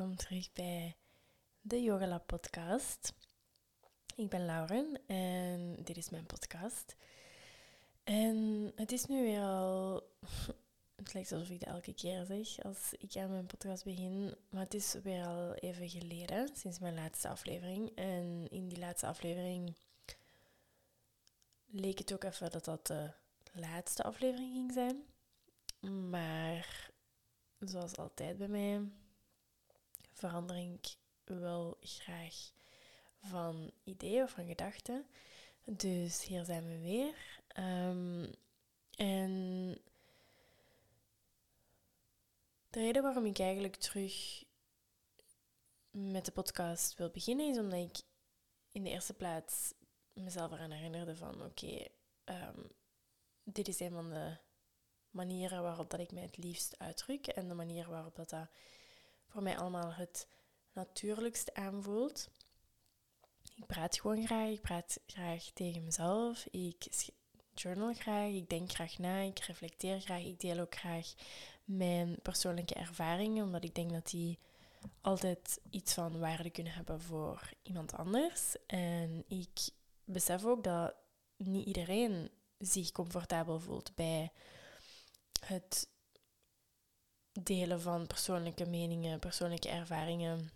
Welkom terug bij de Yoga Lab podcast. Ik ben Lauren en dit is mijn podcast. En het is nu weer al, het lijkt alsof ik dat elke keer zeg als ik aan mijn podcast begin, maar het is weer al even geleden, sinds mijn laatste aflevering. En in die laatste aflevering leek het ook even dat dat de laatste aflevering ging zijn. Maar zoals altijd bij mij, verander ik wel graag van ideeën of van gedachten. Dus hier zijn we weer. Um, en de reden waarom ik eigenlijk terug met de podcast wil beginnen is omdat ik in de eerste plaats mezelf eraan herinnerde van oké, um, dit is een van de manieren waarop dat ik mij het liefst uitdruk en de manier waarop dat voor mij allemaal het natuurlijkst aanvoelt. Ik praat gewoon graag, ik praat graag tegen mezelf, ik journal graag, ik denk graag na, ik reflecteer graag, ik deel ook graag mijn persoonlijke ervaringen, omdat ik denk dat die altijd iets van waarde kunnen hebben voor iemand anders. En ik besef ook dat niet iedereen zich comfortabel voelt bij het delen van persoonlijke meningen, persoonlijke ervaringen.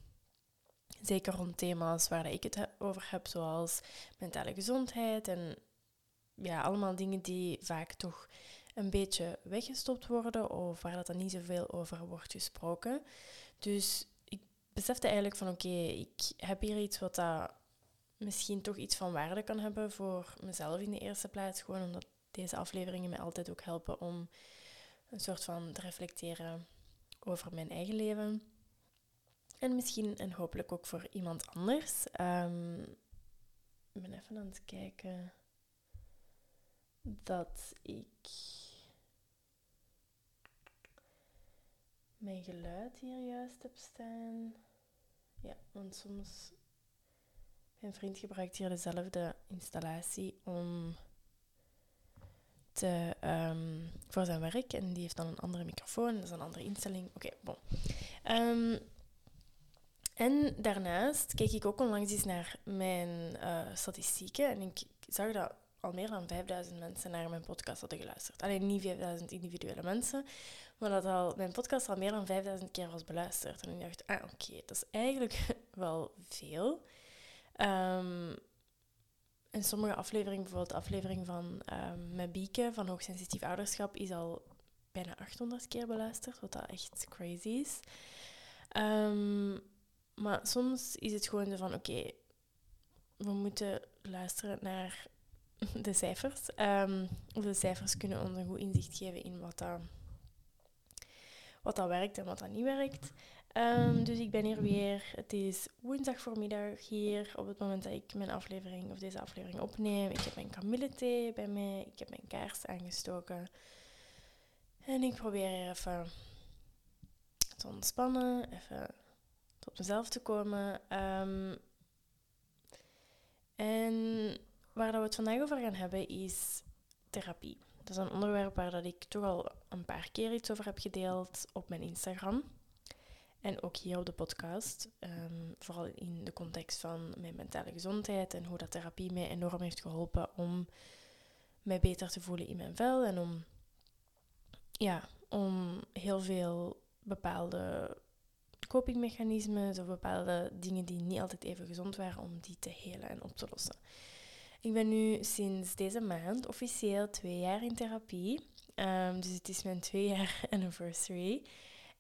Zeker rond thema's waar ik het over heb, zoals mentale gezondheid en ja, allemaal dingen die vaak toch een beetje weggestopt worden of waar dat dan niet zoveel over wordt gesproken. Dus ik besefte eigenlijk van oké, ik heb hier iets wat dat misschien toch iets van waarde kan hebben voor mezelf in de eerste plaats. Gewoon omdat deze afleveringen mij altijd ook helpen om een soort van te reflecteren over mijn eigen leven. En misschien en hopelijk ook voor iemand anders. Um, ik ben even aan het kijken dat ik mijn geluid hier juist heb staan. Ja, want soms. Mijn vriend gebruikt hier dezelfde installatie om ehm, voor zijn werk. En die heeft dan een andere microfoon, dat is een andere instelling. Oké, bon. Um, en daarnaast keek ik ook onlangs eens naar mijn uh, statistieken. En ik zag dat al meer dan 5000 mensen naar mijn podcast hadden geluisterd. Alleen niet 5000 individuele mensen, maar dat al, mijn podcast al meer dan 5000 keer was beluisterd. En ik dacht, ah oké, dat is eigenlijk wel veel. Um, in sommige afleveringen, bijvoorbeeld de aflevering van um, met Bieke van hoogsensitief ouderschap, is al bijna 800 keer beluisterd, wat dat echt crazy is. Um, maar soms is het gewoon van, oké, we moeten luisteren naar de cijfers. Um, de cijfers kunnen ons een goed inzicht geven in wat dat, wat dat werkt en wat dat niet werkt. Um, dus ik ben hier weer. Het is woensdag voormiddag hier op het moment dat ik mijn aflevering of deze aflevering opneem. Ik heb mijn kamillethee bij mij. Ik heb mijn kaars aangestoken. En ik probeer even te ontspannen, even tot mezelf te komen. Um, en waar dat we het vandaag over gaan hebben is therapie. Dat is een onderwerp waar dat ik toch al een paar keer iets over heb gedeeld op mijn Instagram. En ook hier op de podcast. Um, vooral in de context van mijn mentale gezondheid en hoe dat therapie mij enorm heeft geholpen om mij beter te voelen in mijn vel. En om, ja, om heel veel bepaalde copingmechanismen of bepaalde dingen die niet altijd even gezond waren, om die te helen en op te lossen. Ik ben nu sinds deze maand officieel twee jaar in therapie. Um, dus het is mijn twee jaar anniversary.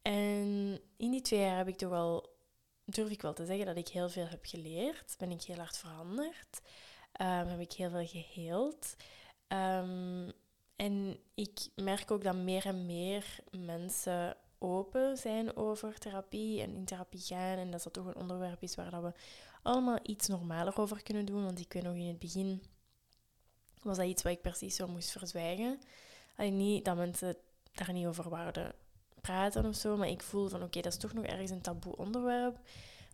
En in die twee jaar heb ik toch wel, durf ik wel te zeggen, dat ik heel veel heb geleerd. Ben ik heel hard veranderd. Um, heb ik heel veel geheeld. Um, en ik merk ook dat meer en meer mensen open zijn over therapie en in therapie gaan. En dat dat toch een onderwerp is waar dat we allemaal iets normaler over kunnen doen. Want ik weet nog in het begin was dat iets wat ik precies zo moest verzwijgen. Niet dat mensen daar niet over wouden praten of zo, maar ik voel van oké, dat is toch nog ergens een taboe onderwerp.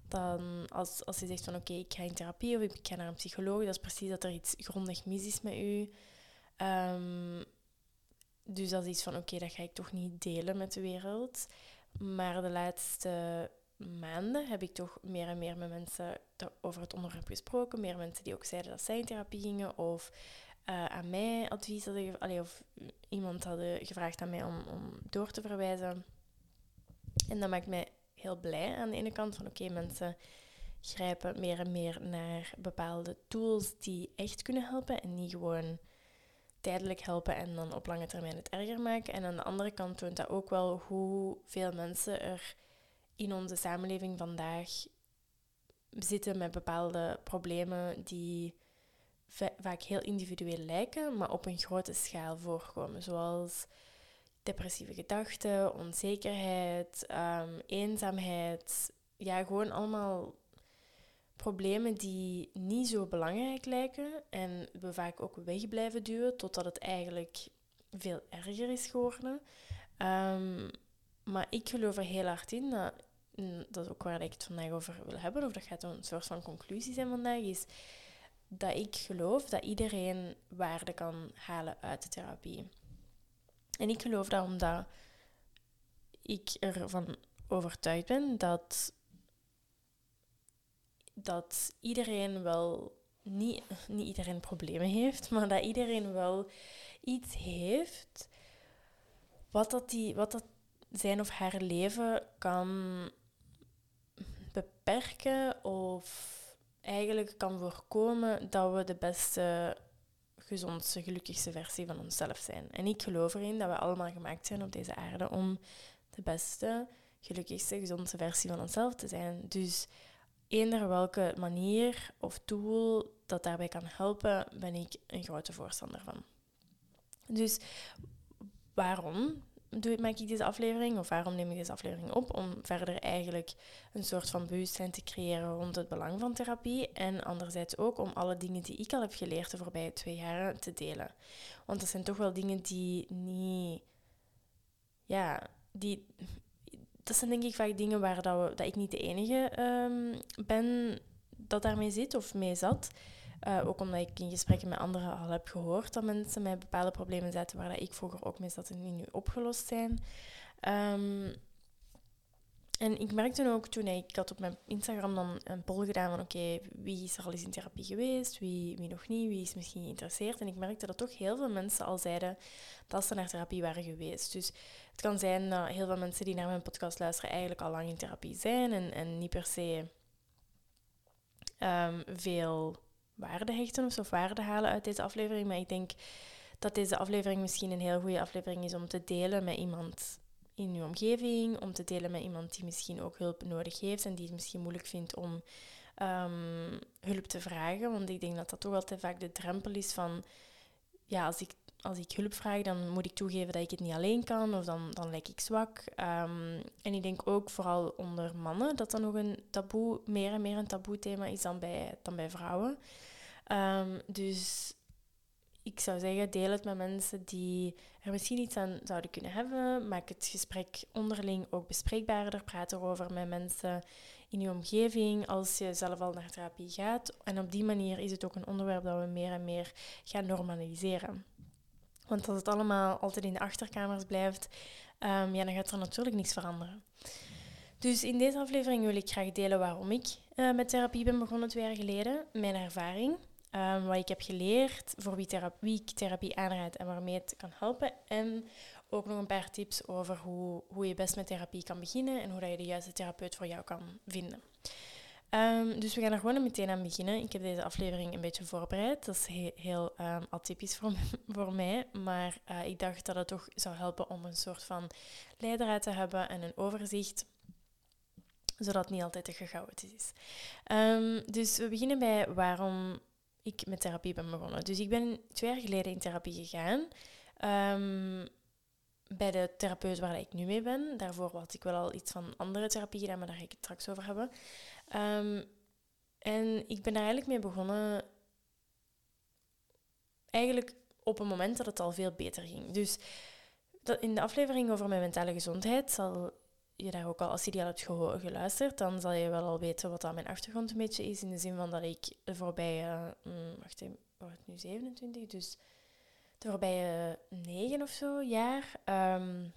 Dan als, als je zegt van oké, ik ga in therapie of ik ga naar een psycholoog, dat is precies dat er iets grondig mis is met u. Um, dus dat is iets van oké, dat ga ik toch niet delen met de wereld. Maar de laatste maanden heb ik toch meer en meer met mensen over het onderwerp gesproken. Meer mensen die ook zeiden dat zij in therapie gingen of uh, aan mij advies hadden gegeven, of iemand hadden gevraagd aan mij om, om door te verwijzen. En dat maakt mij heel blij aan de ene kant van oké, mensen grijpen meer en meer naar bepaalde tools die echt kunnen helpen en niet gewoon tijdelijk helpen en dan op lange termijn het erger maken. En aan de andere kant toont dat ook wel hoeveel mensen er in onze samenleving vandaag zitten met bepaalde problemen die vaak heel individueel lijken, maar op een grote schaal voorkomen. Zoals depressieve gedachten, onzekerheid, um, eenzaamheid. Ja, gewoon allemaal problemen die niet zo belangrijk lijken en we vaak ook weg blijven duwen totdat het eigenlijk veel erger is geworden. Um, maar ik geloof er heel hard in dat, dat ook waar ik het vandaag over wil hebben, of dat gaat een soort van conclusie zijn vandaag, is dat ik geloof dat iedereen waarde kan halen uit de therapie. En ik geloof dat omdat ik ervan overtuigd ben dat, dat iedereen wel, niet, niet iedereen problemen heeft, maar dat iedereen wel iets heeft wat dat, die, wat dat zijn of haar leven kan beperken of eigenlijk kan voorkomen dat we de beste, gezondste, gelukkigste versie van onszelf zijn. En ik geloof erin dat we allemaal gemaakt zijn op deze aarde om de beste, gelukkigste, gezondste versie van onszelf te zijn. Dus eender welke manier of tool dat daarbij kan helpen, ben ik een grote voorstander van. Dus waarom doe, maak ik deze aflevering? Of waarom neem ik deze aflevering op? Om verder eigenlijk een soort van bewustzijn te creëren rond het belang van therapie. En anderzijds ook om alle dingen die ik al heb geleerd de voorbije twee jaren te delen. Want dat zijn toch wel dingen die niet... Ja, die... Dat zijn denk ik vaak dingen waar dat, we, dat ik niet de enige um, ben dat daarmee zit of mee zat. Uh, ook omdat ik in gesprekken met anderen al heb gehoord dat mensen met bepaalde problemen zitten waar dat ik vroeger ook mee zat en die nu opgelost zijn. Um, en ik merkte ook toen ik, ik had op mijn Instagram dan een poll gedaan van oké, wie is er al eens in therapie geweest, wie, wie nog niet, wie is misschien geïnteresseerd. En ik merkte dat toch heel veel mensen al zeiden dat ze naar therapie waren geweest. Dus het kan zijn dat heel veel mensen die naar mijn podcast luisteren eigenlijk al lang in therapie zijn en, en niet per se um, veel waarde hechten of, of waarde halen uit deze aflevering. Maar ik denk dat deze aflevering misschien een heel goede aflevering is om te delen met iemand in uw omgeving, om te delen met iemand die misschien ook hulp nodig heeft en die het misschien moeilijk vindt om um, hulp te vragen. Want ik denk dat dat toch altijd vaak de drempel is van, ja, als ik, als ik hulp vraag, dan moet ik toegeven dat ik het niet alleen kan of dan, dan lijk ik zwak. Um, en ik denk ook vooral onder mannen dat dat nog een taboe, meer en meer een taboe thema is dan bij, dan bij vrouwen. Um, dus ik zou zeggen, deel het met mensen die er misschien iets aan zouden kunnen hebben. Maak het gesprek onderling ook bespreekbaarder. Praat erover met mensen in je omgeving als je zelf al naar therapie gaat. En op die manier is het ook een onderwerp dat we meer en meer gaan normaliseren. Want als het allemaal altijd in de achterkamers blijft, um, ja, dan gaat er natuurlijk niets veranderen. Dus in deze aflevering wil ik graag delen waarom ik uh, met therapie ben begonnen twee jaar geleden. Mijn ervaring. Um, wat ik heb geleerd, voor wie, therapie, ik therapie aanraad en waarmee het kan helpen. En ook nog een paar tips over hoe, hoe je best met therapie kan beginnen en hoe dat je de juiste therapeut voor jou kan vinden. Um, dus we gaan er gewoon meteen aan beginnen. Ik heb deze aflevering een beetje voorbereid. Dat is heel, um, atypisch voor, voor mij. Maar uh, ik dacht dat het toch zou helpen om een soort van leidraad te hebben en een overzicht zodat het niet altijd te chaotisch is. Dus we beginnen bij waarom ik met therapie ben begonnen. Dus ik ben twee jaar geleden in therapie gegaan. Um, bij de therapeut waar ik nu mee ben. Daarvoor had ik wel al iets van andere therapie gedaan, maar daar ga ik het straks over hebben. Um, en ik ben daar eigenlijk mee begonnen. Eigenlijk op een moment dat het al veel beter ging. Dus dat in de aflevering over mijn mentale gezondheid zal je daar ook al, als je die al hebt geluisterd, dan zal je wel al weten wat dat mijn achtergrond een beetje is. In de zin van dat ik de voorbije, mm, wacht even, wordt nu 27, dus de voorbije negen of zo jaar um,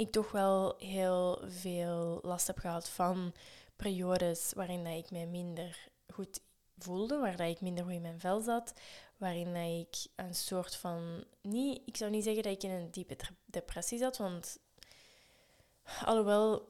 ik toch wel heel veel last heb gehad van periodes waarin dat ik mij minder goed voelde, waar dat ik minder goed in mijn vel zat, waarin dat ik een soort van... Niet, ik zou niet zeggen dat ik in een diepe depressie zat, want alhoewel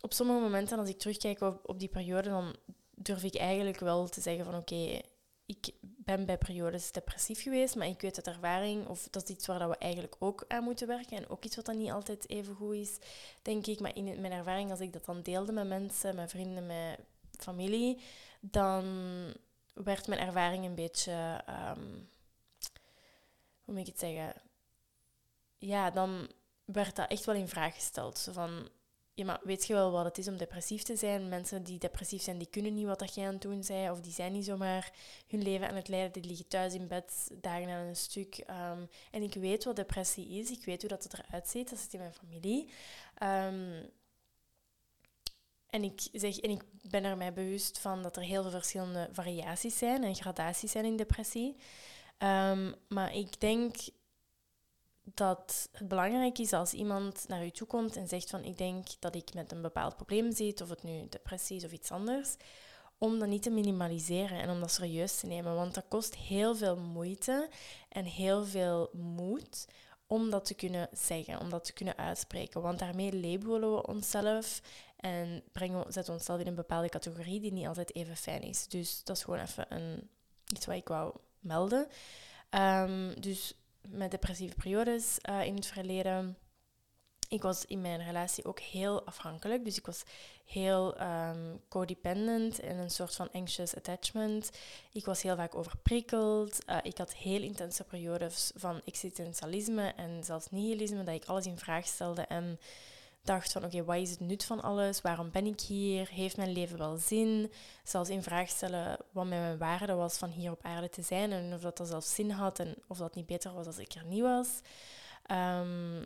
op sommige momenten als ik terugkijk op, die periode, dan durf ik eigenlijk wel te zeggen van oké, ik ben bij periodes depressief geweest, maar ik weet uit ervaring, of dat is iets waar we eigenlijk ook aan moeten werken en ook iets wat dan niet altijd even goed is, denk ik. Maar in mijn ervaring, als ik dat dan deelde met mensen, met vrienden, met familie, dan werd mijn ervaring een beetje, um, hoe moet ik het zeggen? Ja, dan werd dat echt wel in vraag gesteld. Zo van, ja, maar weet je wel wat het is om depressief te zijn? Mensen die depressief zijn, die kunnen niet wat dat jij aan het doen bent. Of die zijn niet zomaar hun leven aan het leiden. Die liggen thuis in bed, dagen aan een stuk. Ehm, en ik weet wat depressie is. Ik weet hoe dat het eruit ziet. Dat zit in mijn familie. Um, en ik, zeg, en ik ben er mij bewust van dat er heel veel verschillende variaties zijn en gradaties zijn in depressie. Um, maar ik denk dat het belangrijk is als iemand naar u toe komt en zegt van ik denk dat ik met een bepaald probleem zit, of het nu depressie is of iets anders, om dat niet te minimaliseren en om dat serieus te nemen. Want dat kost heel veel moeite en heel veel moed om dat te kunnen zeggen, om dat te kunnen uitspreken. Want daarmee labelen we onszelf en brengen we, zetten we onszelf in een bepaalde categorie die niet altijd even fijn is. Dus dat is gewoon even een, iets wat ik wou melden. Um, dus met depressieve periodes uh, in het verleden. Ik was in mijn relatie ook heel afhankelijk. Dus ik was heel um, codependent en een soort van anxious attachment. Ik was heel vaak overprikkeld. Uh, ik had heel intense periodes van existentialisme en zelfs nihilisme, dat ik alles in vraag stelde en dacht van oké, wat is het nut van alles? Waarom ben ik hier? Heeft mijn leven wel zin? Zelfs in vraag stellen wat mijn waarde was van hier op aarde te zijn en of dat, dat zelfs zin had en of dat niet beter was als ik er niet was. Um,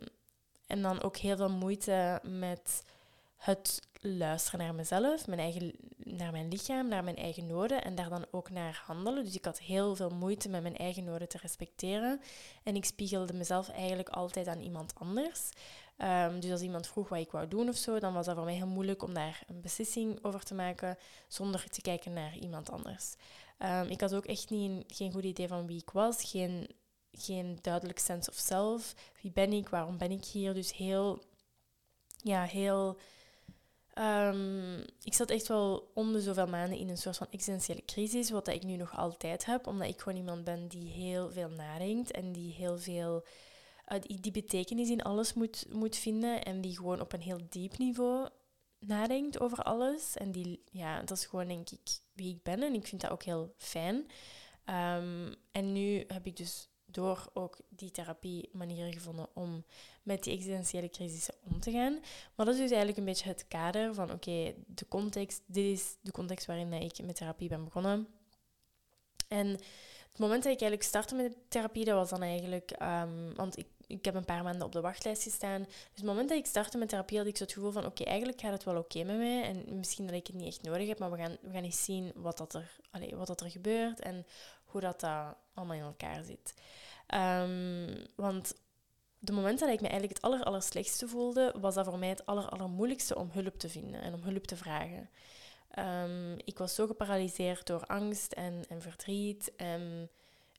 en dan ook heel veel moeite met het luisteren naar mezelf, mijn eigen, naar mijn lichaam, naar mijn eigen noden en daar dan ook naar handelen. Dus ik had heel veel moeite met mijn eigen noden te respecteren. En ik spiegelde mezelf eigenlijk altijd aan iemand anders. Um, dus als iemand vroeg wat ik wou doen of zo, dan was dat voor mij heel moeilijk om daar een beslissing over te maken zonder te kijken naar iemand anders. Um, ik had ook echt niet, geen goed idee van wie ik was, geen, geen duidelijk sense of self. Wie ben ik, waarom ben ik hier? Dus heel, ja, heel. Um, ik zat echt wel om de zoveel maanden in een soort van existentiële crisis, wat ik nu nog altijd heb, omdat ik gewoon iemand ben die heel veel nadenkt en die heel veel die, betekenis in alles moet, moet vinden en die gewoon op een heel diep niveau nadenkt over alles. En die, ja, dat is gewoon denk ik wie ik ben en ik vind dat ook heel fijn. Um, en nu heb ik dus door ook die therapie manieren gevonden om met die existentiële crisissen om te gaan. Maar dat is dus eigenlijk een beetje het kader van oké, de context, dit is de context waarin ik met therapie ben begonnen. En het moment dat ik eigenlijk startte met therapie, dat was dan eigenlijk, um, want ik ik heb een paar maanden op de wachtlijst gestaan. Dus het moment dat ik startte met therapie had ik zo het gevoel van oké, eigenlijk gaat het wel oké met mij. En misschien dat ik het niet echt nodig heb, maar we gaan, we gaan eens zien wat, dat er, allez, wat dat er gebeurt en hoe dat, dat allemaal in elkaar zit. Um, want de momenten dat ik me eigenlijk het aller, slechtste voelde, was dat voor mij het aller, allermoeilijkste om hulp te vinden en om hulp te vragen. Um, ik was zo geparalyseerd door angst en, en verdriet en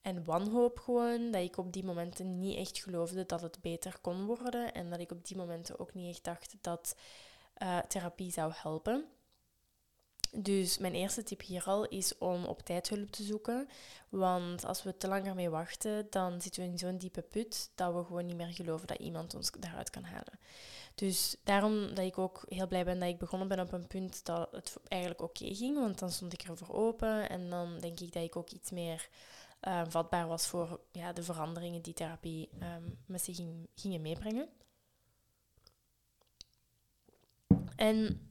en wanhoop gewoon, dat ik op die momenten niet echt geloofde dat het beter kon worden en dat ik op die momenten ook niet echt dacht dat uh, therapie zou helpen. Dus mijn eerste tip hier al is om op tijd hulp te zoeken. Want als we te lang ermee wachten, dan zitten we in zo'n diepe put dat we gewoon niet meer geloven dat iemand ons daaruit kan halen. Dus daarom dat ik ook heel blij ben dat ik begonnen ben op een punt dat het eigenlijk oké ging. Want dan stond ik ervoor open en dan denk ik dat ik ook iets meer uh, vatbaar was voor ja, de veranderingen die therapie um, met zich ging, gingen meebrengen. En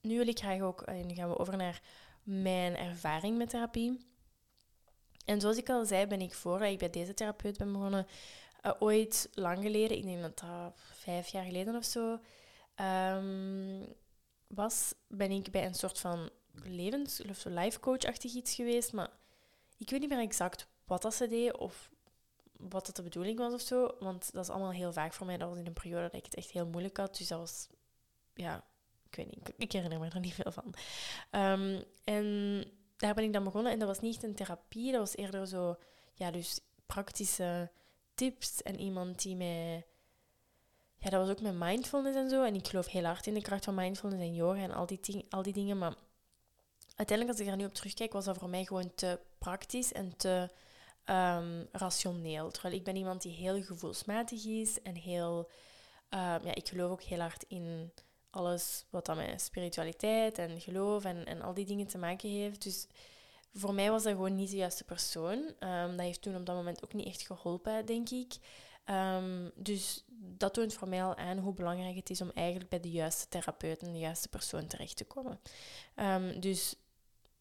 nu wil ik graag ook, en eh, nu gaan we over naar mijn ervaring met therapie. En zoals ik al zei, ben ik voor ik bij deze therapeut ben begonnen, uh, ooit lang geleden, ik denk dat dat vijf jaar geleden of zo um, was, ben ik bij een soort van levens- of life coach-achtig iets geweest. Maar ik weet niet meer exact wat dat ze deed of wat dat de bedoeling was of zo. Want dat is allemaal heel vaak voor mij. Dat was in een periode dat ik het echt heel moeilijk had. Dus dat was, ja, ik weet niet, ik herinner me er niet veel van. Ehm, en daar ben ik dan begonnen. En dat was niet een therapie, dat was eerder zo, ja, dus praktische tips. En iemand die mij, ja, dat was ook met mindfulness en zo. En ik geloof heel hard in de kracht van mindfulness en yoga en al die, al die dingen. Maar uiteindelijk, als ik daar nu op terugkijk, was dat voor mij gewoon te praktisch en te um, rationeel. Terwijl ik ben iemand die heel gevoelsmatig is en heel... Um, ja, ik geloof ook heel hard in alles wat dan met spiritualiteit en geloof en, en al die dingen te maken heeft. Dus voor mij was dat gewoon niet de juiste persoon. Um, dat heeft toen op dat moment ook niet echt geholpen, denk ik. Dus dat toont voor mij al aan hoe belangrijk het is om eigenlijk bij de juiste therapeut en de juiste persoon terecht te komen. Dus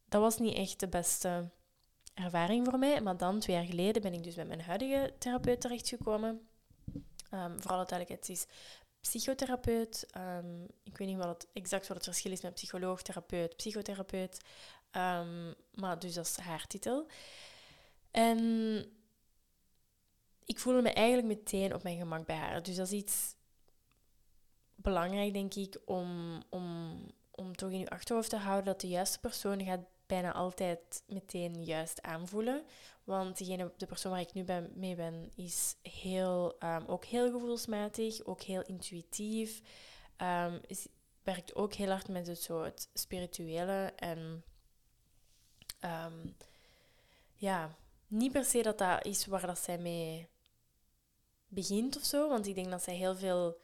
dat was niet echt de beste ervaring voor mij. Maar dan, twee jaar geleden, ben ik dus bij mijn huidige therapeut terechtgekomen. Um, vooral het het is psychotherapeut. Um, ik weet niet wat het, exact wat het verschil is met psycholoog, therapeut, psychotherapeut. Um, maar dus dat is haar titel. En ik voelde me eigenlijk meteen op mijn gemak bij haar. Dus dat is iets belangrijk, denk ik, om, om, om toch in je achterhoofd te houden dat de juiste persoon gaat bijna altijd meteen juist aanvoelen. Want degene, de persoon waar ik nu ben, mee ben, is heel, um, ook heel gevoelsmatig, ook heel intuïtief. Um, is, werkt ook heel hard met het, het spirituele. En um, ja, niet per se dat dat is waar dat zij mee begint of zo. Want ik denk dat zij heel veel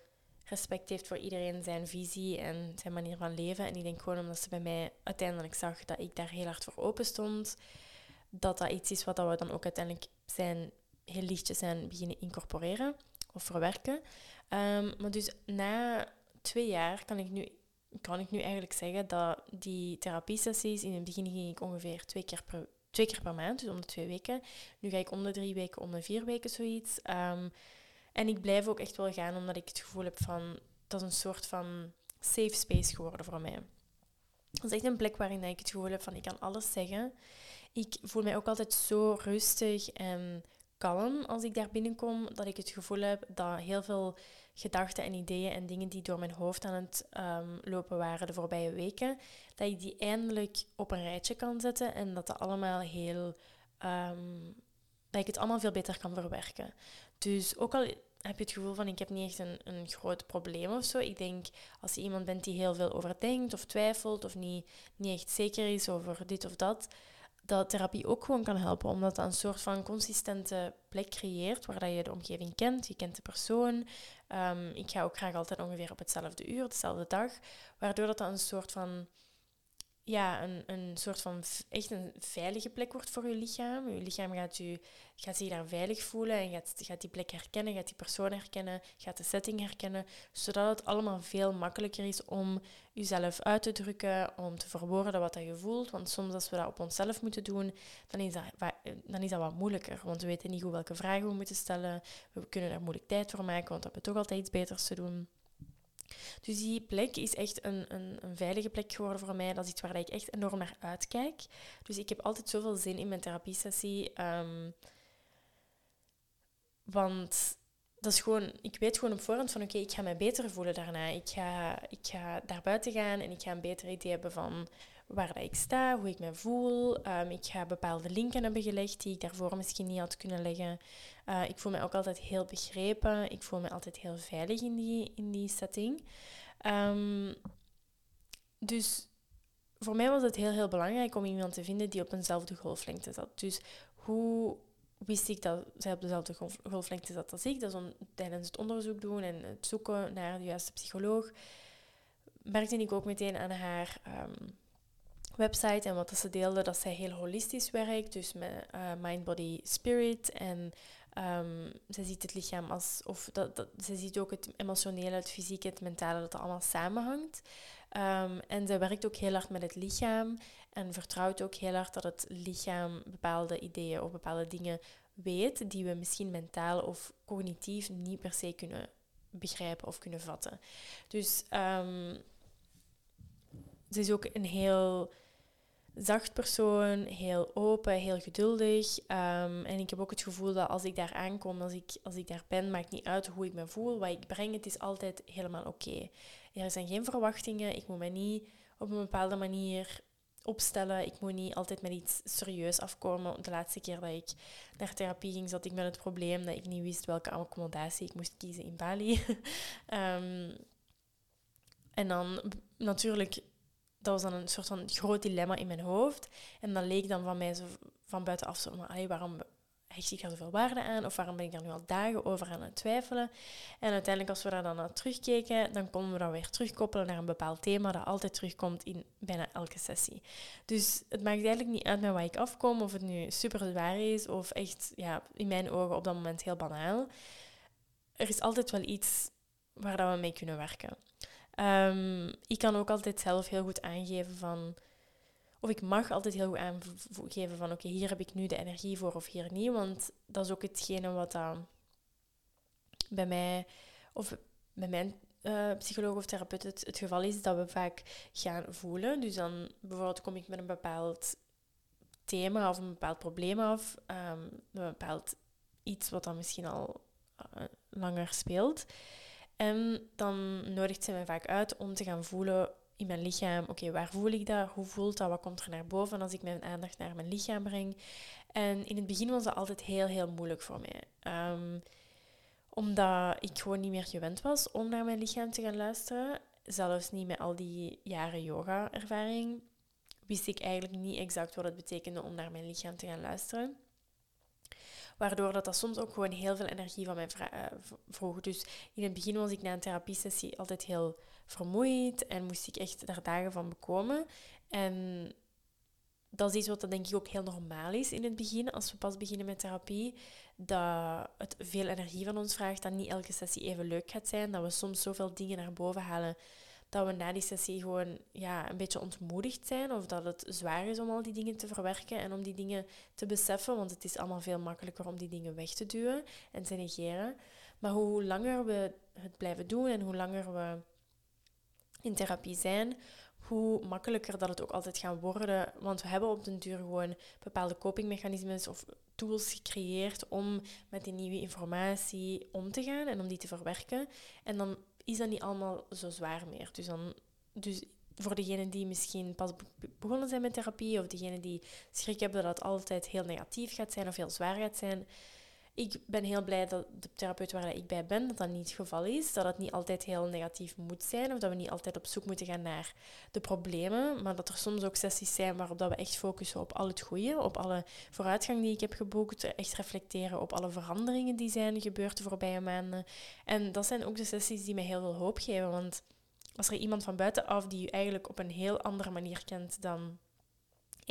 respect heeft voor iedereen zijn visie en zijn manier van leven. En ik denk gewoon omdat ze bij mij uiteindelijk zag dat ik daar heel hard voor open stond, dat dat iets is wat we dan ook uiteindelijk zijn heel lichtjes zijn beginnen incorporeren of verwerken. Um, maar dus na twee jaar kan ik nu kan ik nu eigenlijk zeggen dat die therapiesessies, in het begin ging ik ongeveer twee keer per, twee keer per maand, dus om de twee weken. Nu ga ik om de drie weken, om de vier weken zoiets. Um, en ik blijf ook echt wel gaan omdat ik het gevoel heb van dat is een soort van safe space geworden voor mij. Dat is echt een plek waarin ik het gevoel heb van ik kan alles zeggen. Ik voel mij ook altijd zo rustig en kalm als ik daar binnenkom, dat ik het gevoel heb dat heel veel gedachten en ideeën en dingen die door mijn hoofd aan het um, lopen waren de voorbije weken, dat ik die eindelijk op een rijtje kan zetten en dat dat allemaal heel um, dat ik het allemaal veel beter kan verwerken. Dus ook al heb je het gevoel van ik heb niet echt een, een groot probleem of zo. Ik denk als je iemand bent die heel veel overdenkt of twijfelt of niet, niet echt zeker is over dit of dat, dat therapie ook gewoon kan helpen. Omdat dat een soort van consistente plek creëert waar dat je de omgeving kent, je kent de persoon. Um, ik ga ook graag altijd ongeveer op hetzelfde uur, dezelfde dag. Waardoor dat, dat een soort van ja, een, een soort van echt een veilige plek wordt voor je lichaam. Je lichaam gaat, je, gaat zich daar veilig voelen en gaat, gaat die plek herkennen, gaat die persoon herkennen, gaat de setting herkennen, zodat het allemaal veel makkelijker is om jezelf uit te drukken, om te verwoorden wat je voelt. Want soms als we dat op onszelf moeten doen, dan is dat, dan is dat wat moeilijker. Want we weten niet hoe welke vragen we moeten stellen. We kunnen daar moeilijk tijd voor maken, want we hebben toch altijd iets beters te doen. Dus die plek is echt een, een, een, veilige plek geworden voor mij. Dat is iets waar ik echt enorm naar uitkijk. Dus ik heb altijd zoveel zin in mijn therapiesessie. Um, want dat is gewoon, ik weet gewoon op voorhand van oké, ik ga mij beter voelen daarna. Ik ga, ik ga daar buiten gaan en ik ga een beter idee hebben van waar ik sta, hoe ik me voel. Um, ik ga bepaalde linken hebben gelegd die ik daarvoor misschien niet had kunnen leggen. Uh, ik voel me ook altijd heel begrepen. Ik voel me altijd heel veilig in die, in die setting. Um, dus voor mij was het heel, heel belangrijk om iemand te vinden die op eenzelfde golflengte zat. Dus hoe wist ik dat zij op dezelfde golflengte zat als ik? Dat is tijdens het onderzoek doen en het zoeken naar de juiste psycholoog. Merkte ik ook meteen aan haar um, website en wat ze deelde, dat zij heel holistisch werkt. Dus met uh, mind, body, spirit. En um, zij ziet het lichaam als, of dat, dat, zij ziet ook het emotionele, het fysieke, het mentale, dat het allemaal samenhangt. Um, en zij werkt ook heel hard met het lichaam en vertrouwt ook heel hard dat het lichaam bepaalde ideeën of bepaalde dingen weet die we misschien mentaal of cognitief niet per se kunnen begrijpen of kunnen vatten. Dus um, ze is ook een heel zacht persoon, heel open, heel geduldig. Ehm, en ik heb ook het gevoel dat als ik daar aankom, als ik, als ik daar ben, maakt niet uit hoe ik me voel, wat ik breng, het is altijd helemaal oké. Er zijn geen verwachtingen, ik moet me niet op een bepaalde manier opstellen. Ik moet niet altijd met iets serieus afkomen. De laatste keer dat ik naar therapie ging, zat ik met het probleem dat ik niet wist welke accommodatie ik moest kiezen in Bali. um, en dan natuurlijk, dat was dan een soort van groot dilemma in mijn hoofd. En dat leek dan van mij zo van buitenaf zo, maar waarom hecht ik daar zoveel waarde aan? Of waarom ben ik daar nu al dagen over aan het twijfelen? En uiteindelijk, als we daar dan naar terugkeken, dan konden we dat weer terugkoppelen naar een bepaald thema dat altijd terugkomt in bijna elke sessie. Dus het maakt eigenlijk niet uit met wat ik afkom, of het nu super zwaar is, of echt, ja, in mijn ogen op dat moment heel banaal. Er is altijd wel iets waar dat we mee kunnen werken. Um, ik kan ook altijd zelf heel goed aangeven van of ik mag altijd heel goed aangeven van oké, hier heb ik nu de energie voor of hier niet. Want dat is ook hetgene wat dan bij mij of bij mijn uh, psycholoog of therapeut het, geval is dat we vaak gaan voelen. Dus dan bijvoorbeeld kom ik met een bepaald thema of een bepaald probleem af, um, een bepaald iets wat dan misschien al uh, langer speelt. En dan nodigt ze mij vaak uit om te gaan voelen in mijn lichaam. Oké, waar voel ik dat? Hoe voelt dat? Wat komt er naar boven als ik mijn aandacht naar mijn lichaam breng? En in het begin was dat altijd heel, heel moeilijk voor mij. Ehm, omdat ik gewoon niet meer gewend was om naar mijn lichaam te gaan luisteren. Zelfs niet met al die jaren yoga-ervaring. Wist ik eigenlijk niet exact wat het betekende om naar mijn lichaam te gaan luisteren. Waardoor dat, dat soms ook gewoon heel veel energie van mij uh, vroeg. Dus in het begin was ik na een therapiesessie altijd heel vermoeid en moest ik echt daar dagen van bekomen. En dat is iets wat denk ik ook heel normaal is in het begin, als we pas beginnen met therapie. Dat het veel energie van ons vraagt, dat niet elke sessie even leuk gaat zijn. Dat we soms zoveel dingen naar boven halen dat we na die sessie gewoon ja, een beetje ontmoedigd zijn. Of dat het zwaar is om al die dingen te verwerken en om die dingen te beseffen. Want het is allemaal veel makkelijker om die dingen weg te duwen en te negeren. Maar hoe langer we het blijven doen en hoe langer we in therapie zijn, hoe makkelijker dat het ook altijd gaat worden. Want we hebben op den duur gewoon bepaalde copingmechanismes of tools gecreëerd om met die nieuwe informatie om te gaan en om die te verwerken. En dan is dat niet allemaal zo zwaar meer. Dus, dan, dus voor degenen die misschien pas begonnen zijn met therapie of degenen die schrik hebben dat het altijd heel negatief gaat zijn of heel zwaar gaat zijn, ik ben heel blij dat de therapeut waar ik bij ben, dat dat niet het geval is. Dat het niet altijd heel negatief moet zijn. Of dat we niet altijd op zoek moeten gaan naar de problemen. Maar dat er soms ook sessies zijn waarop dat we echt focussen op al het goede. Op alle vooruitgang die ik heb geboekt. Echt reflecteren op alle veranderingen die zijn gebeurd de voorbije maanden. En dat zijn ook de sessies die mij heel veel hoop geven. Want als er iemand van buitenaf die je eigenlijk op een heel andere manier kent dan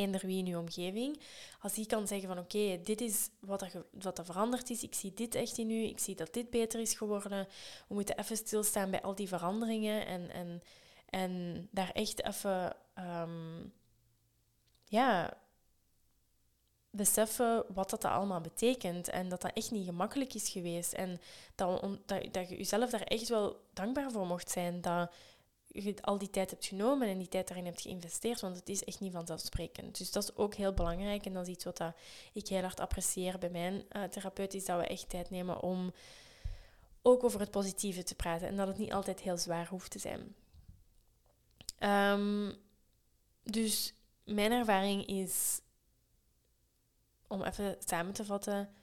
eender wie in uw omgeving, als die kan zeggen van oké, dit is wat er, wat er veranderd is, ik zie dit echt in u, ik zie dat dit beter is geworden, we moeten even stilstaan bij al die veranderingen en, en, en daar echt even, um, ja, beseffen wat dat allemaal betekent en dat dat echt niet gemakkelijk is geweest. En dat, dat, dat je jezelf daar echt wel dankbaar voor mocht zijn, dat je al die tijd hebt genomen en die tijd daarin hebt geïnvesteerd, want het is echt niet vanzelfsprekend. Dus dat is ook heel belangrijk en dat is iets wat ik heel hard apprecieer bij mijn uh, therapeut, is dat we echt tijd nemen om ook over het positieve te praten en dat het niet altijd heel zwaar hoeft te zijn. Um, dus mijn ervaring is, om even samen te vatten,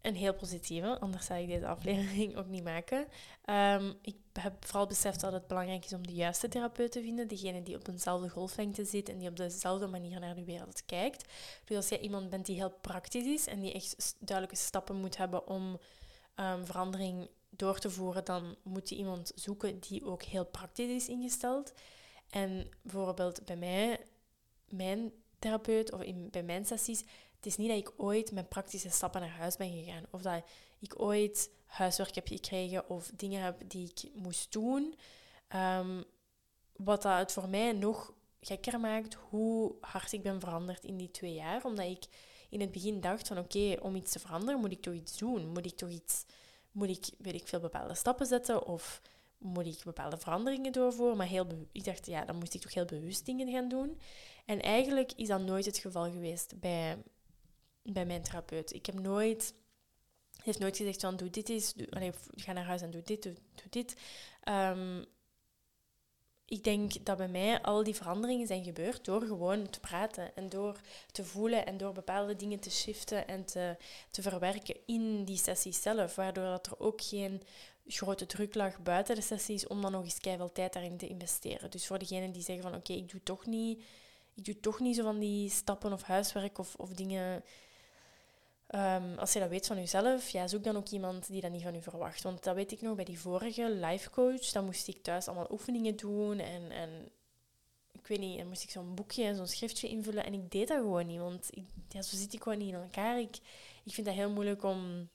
een heel positieve, anders zou ik deze aflevering ook niet maken. Um, ik heb vooral beseft dat het belangrijk is om de juiste therapeut te vinden, degene die op eenzelfde golflengte zit en die op dezelfde manier naar de wereld kijkt. Dus als jij iemand bent die heel praktisch is en die echt duidelijke stappen moet hebben om um, verandering door te voeren, dan moet je iemand zoeken die ook heel praktisch is ingesteld. En bijvoorbeeld bij mij, mijn therapeut of bij mijn sessies, het is niet dat ik ooit met praktische stappen naar huis ben gegaan. Of dat ik ooit huiswerk heb gekregen of dingen heb die ik moest doen. Um, wat dat het voor mij nog gekker maakt hoe hard ik ben veranderd in die twee jaar. Omdat ik in het begin dacht van oké, om iets te veranderen moet ik toch iets doen. Moet ik toch iets, moet ik, weet ik veel, bepaalde stappen zetten of moet ik bepaalde veranderingen doorvoeren. Maar heel ik dacht, ja, dan moest ik toch heel bewust dingen gaan doen. En eigenlijk is dat nooit het geval geweest bij, bij mijn therapeut. Ik heb nooit heeft nooit gezegd van doe dit eens, ga naar huis en doe dit, doe, dit. Um, ik denk dat bij mij al die veranderingen zijn gebeurd door gewoon te praten en door te voelen en door bepaalde dingen te shiften en te, te verwerken in die sessie zelf. Waardoor dat er ook geen grote druk lag buiten de sessies om dan nog eens keihard tijd daarin te investeren. Dus voor degenen die zeggen van oké, ik doe toch niet, ik doe toch niet zo van die stappen of huiswerk of, of dingen Ehm, als je dat weet van jezelf, ja, zoek dan ook iemand die dat niet van u verwacht. Want dat weet ik nog bij die vorige life coach. Dan moest ik thuis allemaal oefeningen doen en, en ik weet niet, dan moest ik zo'n boekje en zo'n schriftje invullen. En ik deed dat gewoon niet, want ik, ja, zo zit ik gewoon niet in elkaar. Ik, ik vind dat heel moeilijk om,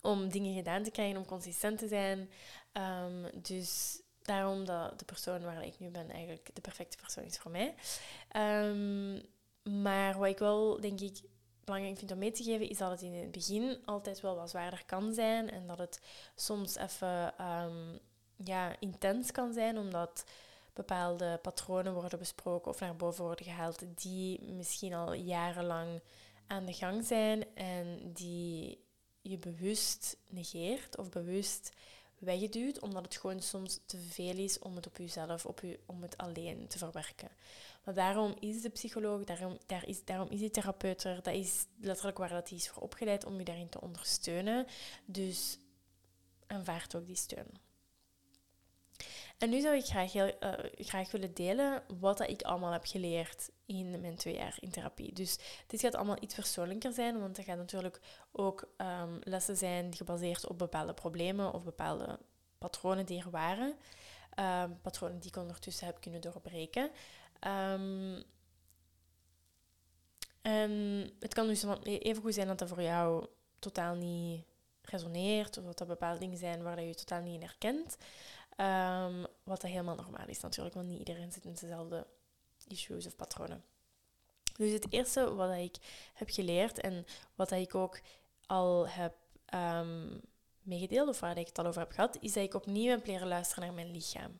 om dingen gedaan te krijgen, om consistent te zijn. Ehm, dus daarom dat de persoon waar ik nu ben eigenlijk de perfecte persoon is voor mij. Um, maar wat ik wel, denk ik, belangrijk vind om mee te geven, is dat het in het begin altijd wel wat zwaarder kan zijn en dat het soms even um, ja, intens kan zijn, omdat bepaalde patronen worden besproken of naar boven worden gehaald die misschien al jarenlang aan de gang zijn en die je bewust negeert of bewust wegduwt, omdat het gewoon soms te veel is om het op jezelf, op je, om het alleen te verwerken. Maar daarom is de psycholoog, daarom, daar is, daarom is die therapeut er. Dat is letterlijk waar dat is voor opgeleid om je daarin te ondersteunen. Dus aanvaard ook die steun. En nu zou ik graag, heel, uh, graag willen delen wat dat ik allemaal heb geleerd in mijn twee jaar in therapie. Dus dit gaat allemaal iets persoonlijker zijn, want er gaan natuurlijk ook um, lessen zijn gebaseerd op bepaalde problemen of bepaalde patronen die er waren. Um, patronen die ik ondertussen heb kunnen doorbreken. Um, en het kan dus even goed zijn dat dat voor jou totaal niet resoneert, of dat er bepaalde dingen zijn waar je, je totaal niet in herkent. Um, wat dat helemaal normaal is natuurlijk, want niet iedereen zit met dezelfde issues of patronen. Dus het eerste wat ik heb geleerd en wat ik ook al heb um, meegedeeld, of waar ik het al over heb gehad, is dat ik opnieuw heb leren luisteren naar mijn lichaam.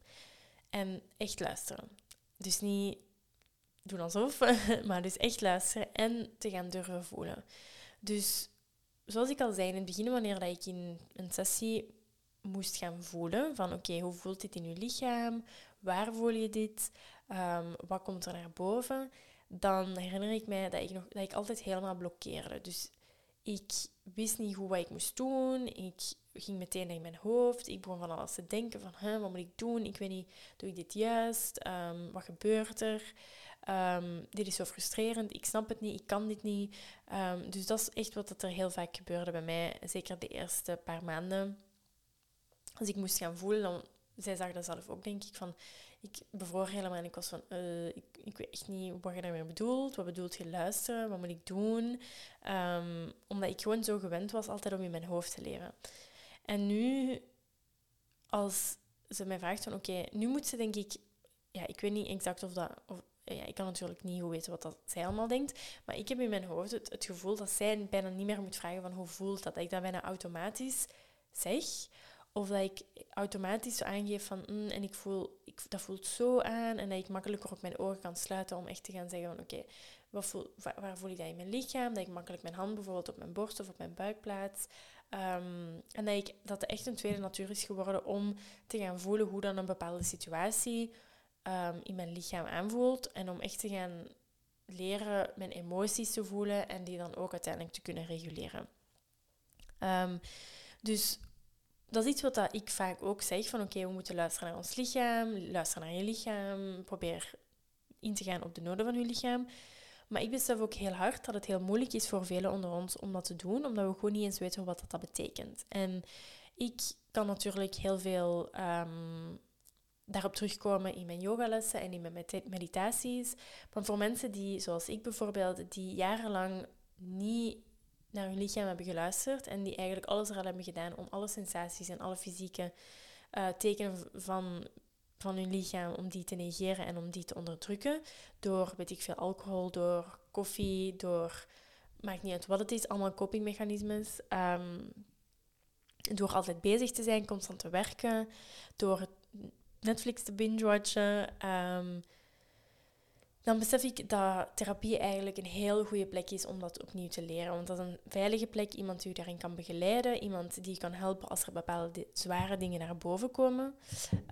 En echt luisteren. Dus niet doen alsof, maar dus echt luisteren en te gaan durven voelen. Dus zoals ik al zei in het begin, wanneer ik in een sessie moest gaan voelen van oké, hoe voelt dit in je lichaam? Waar voel je dit? Um, wat komt er naar boven? Dan herinner ik mij dat ik, nog, dat ik altijd helemaal blokkeerde. Dus ik wist niet hoe wat ik moest doen. Ik ging meteen in mijn hoofd. Ik begon van alles te denken van, huh, wat moet ik doen? Ik weet niet, doe ik dit juist? Um, wat gebeurt er? Um, dit is zo frustrerend, ik snap het niet, ik kan dit niet. Dus dat is echt wat er heel vaak gebeurde bij mij, zeker de eerste paar maanden. Als ik moest gaan voelen, dan, zij zag dat zelf ook, denk ik, van... Ik bevroor helemaal en ik was van, uh, ik, ik weet echt niet wat je daarmee bedoelt. Wat bedoelt je luisteren? Wat moet ik doen? Um, omdat ik gewoon zo gewend was altijd om in mijn hoofd te leven. En nu, als ze mij vraagt van, oké, nu moet ze denk ik... Ja, ik weet niet exact of dat... Of, ja, ik kan natuurlijk niet hoe weten wat dat zij allemaal denkt. Maar ik heb in mijn hoofd het, het, gevoel dat zij bijna niet meer moet vragen van hoe voelt dat. Dat ik dat bijna automatisch zeg. Of dat ik automatisch aangeef van mm, en ik voel, ik, dat voelt zo aan. En dat ik makkelijker op mijn ogen kan sluiten om echt te gaan zeggen van oké, okay, waar, waar, voel ik dat in mijn lichaam? Dat ik makkelijk mijn hand bijvoorbeeld op mijn borst of op mijn buik plaats. Um, en dat, ik, dat het echt een tweede natuur is geworden om te gaan voelen hoe dan een bepaalde situatie um, in mijn lichaam aanvoelt. En om echt te gaan leren mijn emoties te voelen en die dan ook uiteindelijk te kunnen reguleren. Um, dus dat is iets wat ik vaak ook zeg, van oké, we moeten luisteren naar ons lichaam, luisteren naar je lichaam, probeer in te gaan op de noden van je lichaam. Maar ik besef ook heel hard dat het heel moeilijk is voor velen onder ons om dat te doen, omdat we gewoon niet eens weten wat dat, betekent. En ik kan natuurlijk heel veel um, daarop terugkomen in mijn yogalessen en in mijn meditaties. Maar voor mensen die, zoals ik bijvoorbeeld, die jarenlang niet naar hun lichaam hebben geluisterd en die eigenlijk alles er al hebben gedaan om alle sensaties en alle fysieke uh, tekenen van, van hun lichaam, om die te negeren en om die te onderdrukken. Door, weet ik veel, alcohol, door koffie, door, maakt niet uit wat het is, allemaal copingmechanismes. Um, door altijd bezig te zijn, constant te werken, door Netflix te binge-watchen, um, dan besef ik dat therapie eigenlijk een heel goede plek is om dat opnieuw te leren. Want dat is een veilige plek, iemand die je daarin kan begeleiden, iemand die je kan helpen als er bepaalde zware dingen naar boven komen.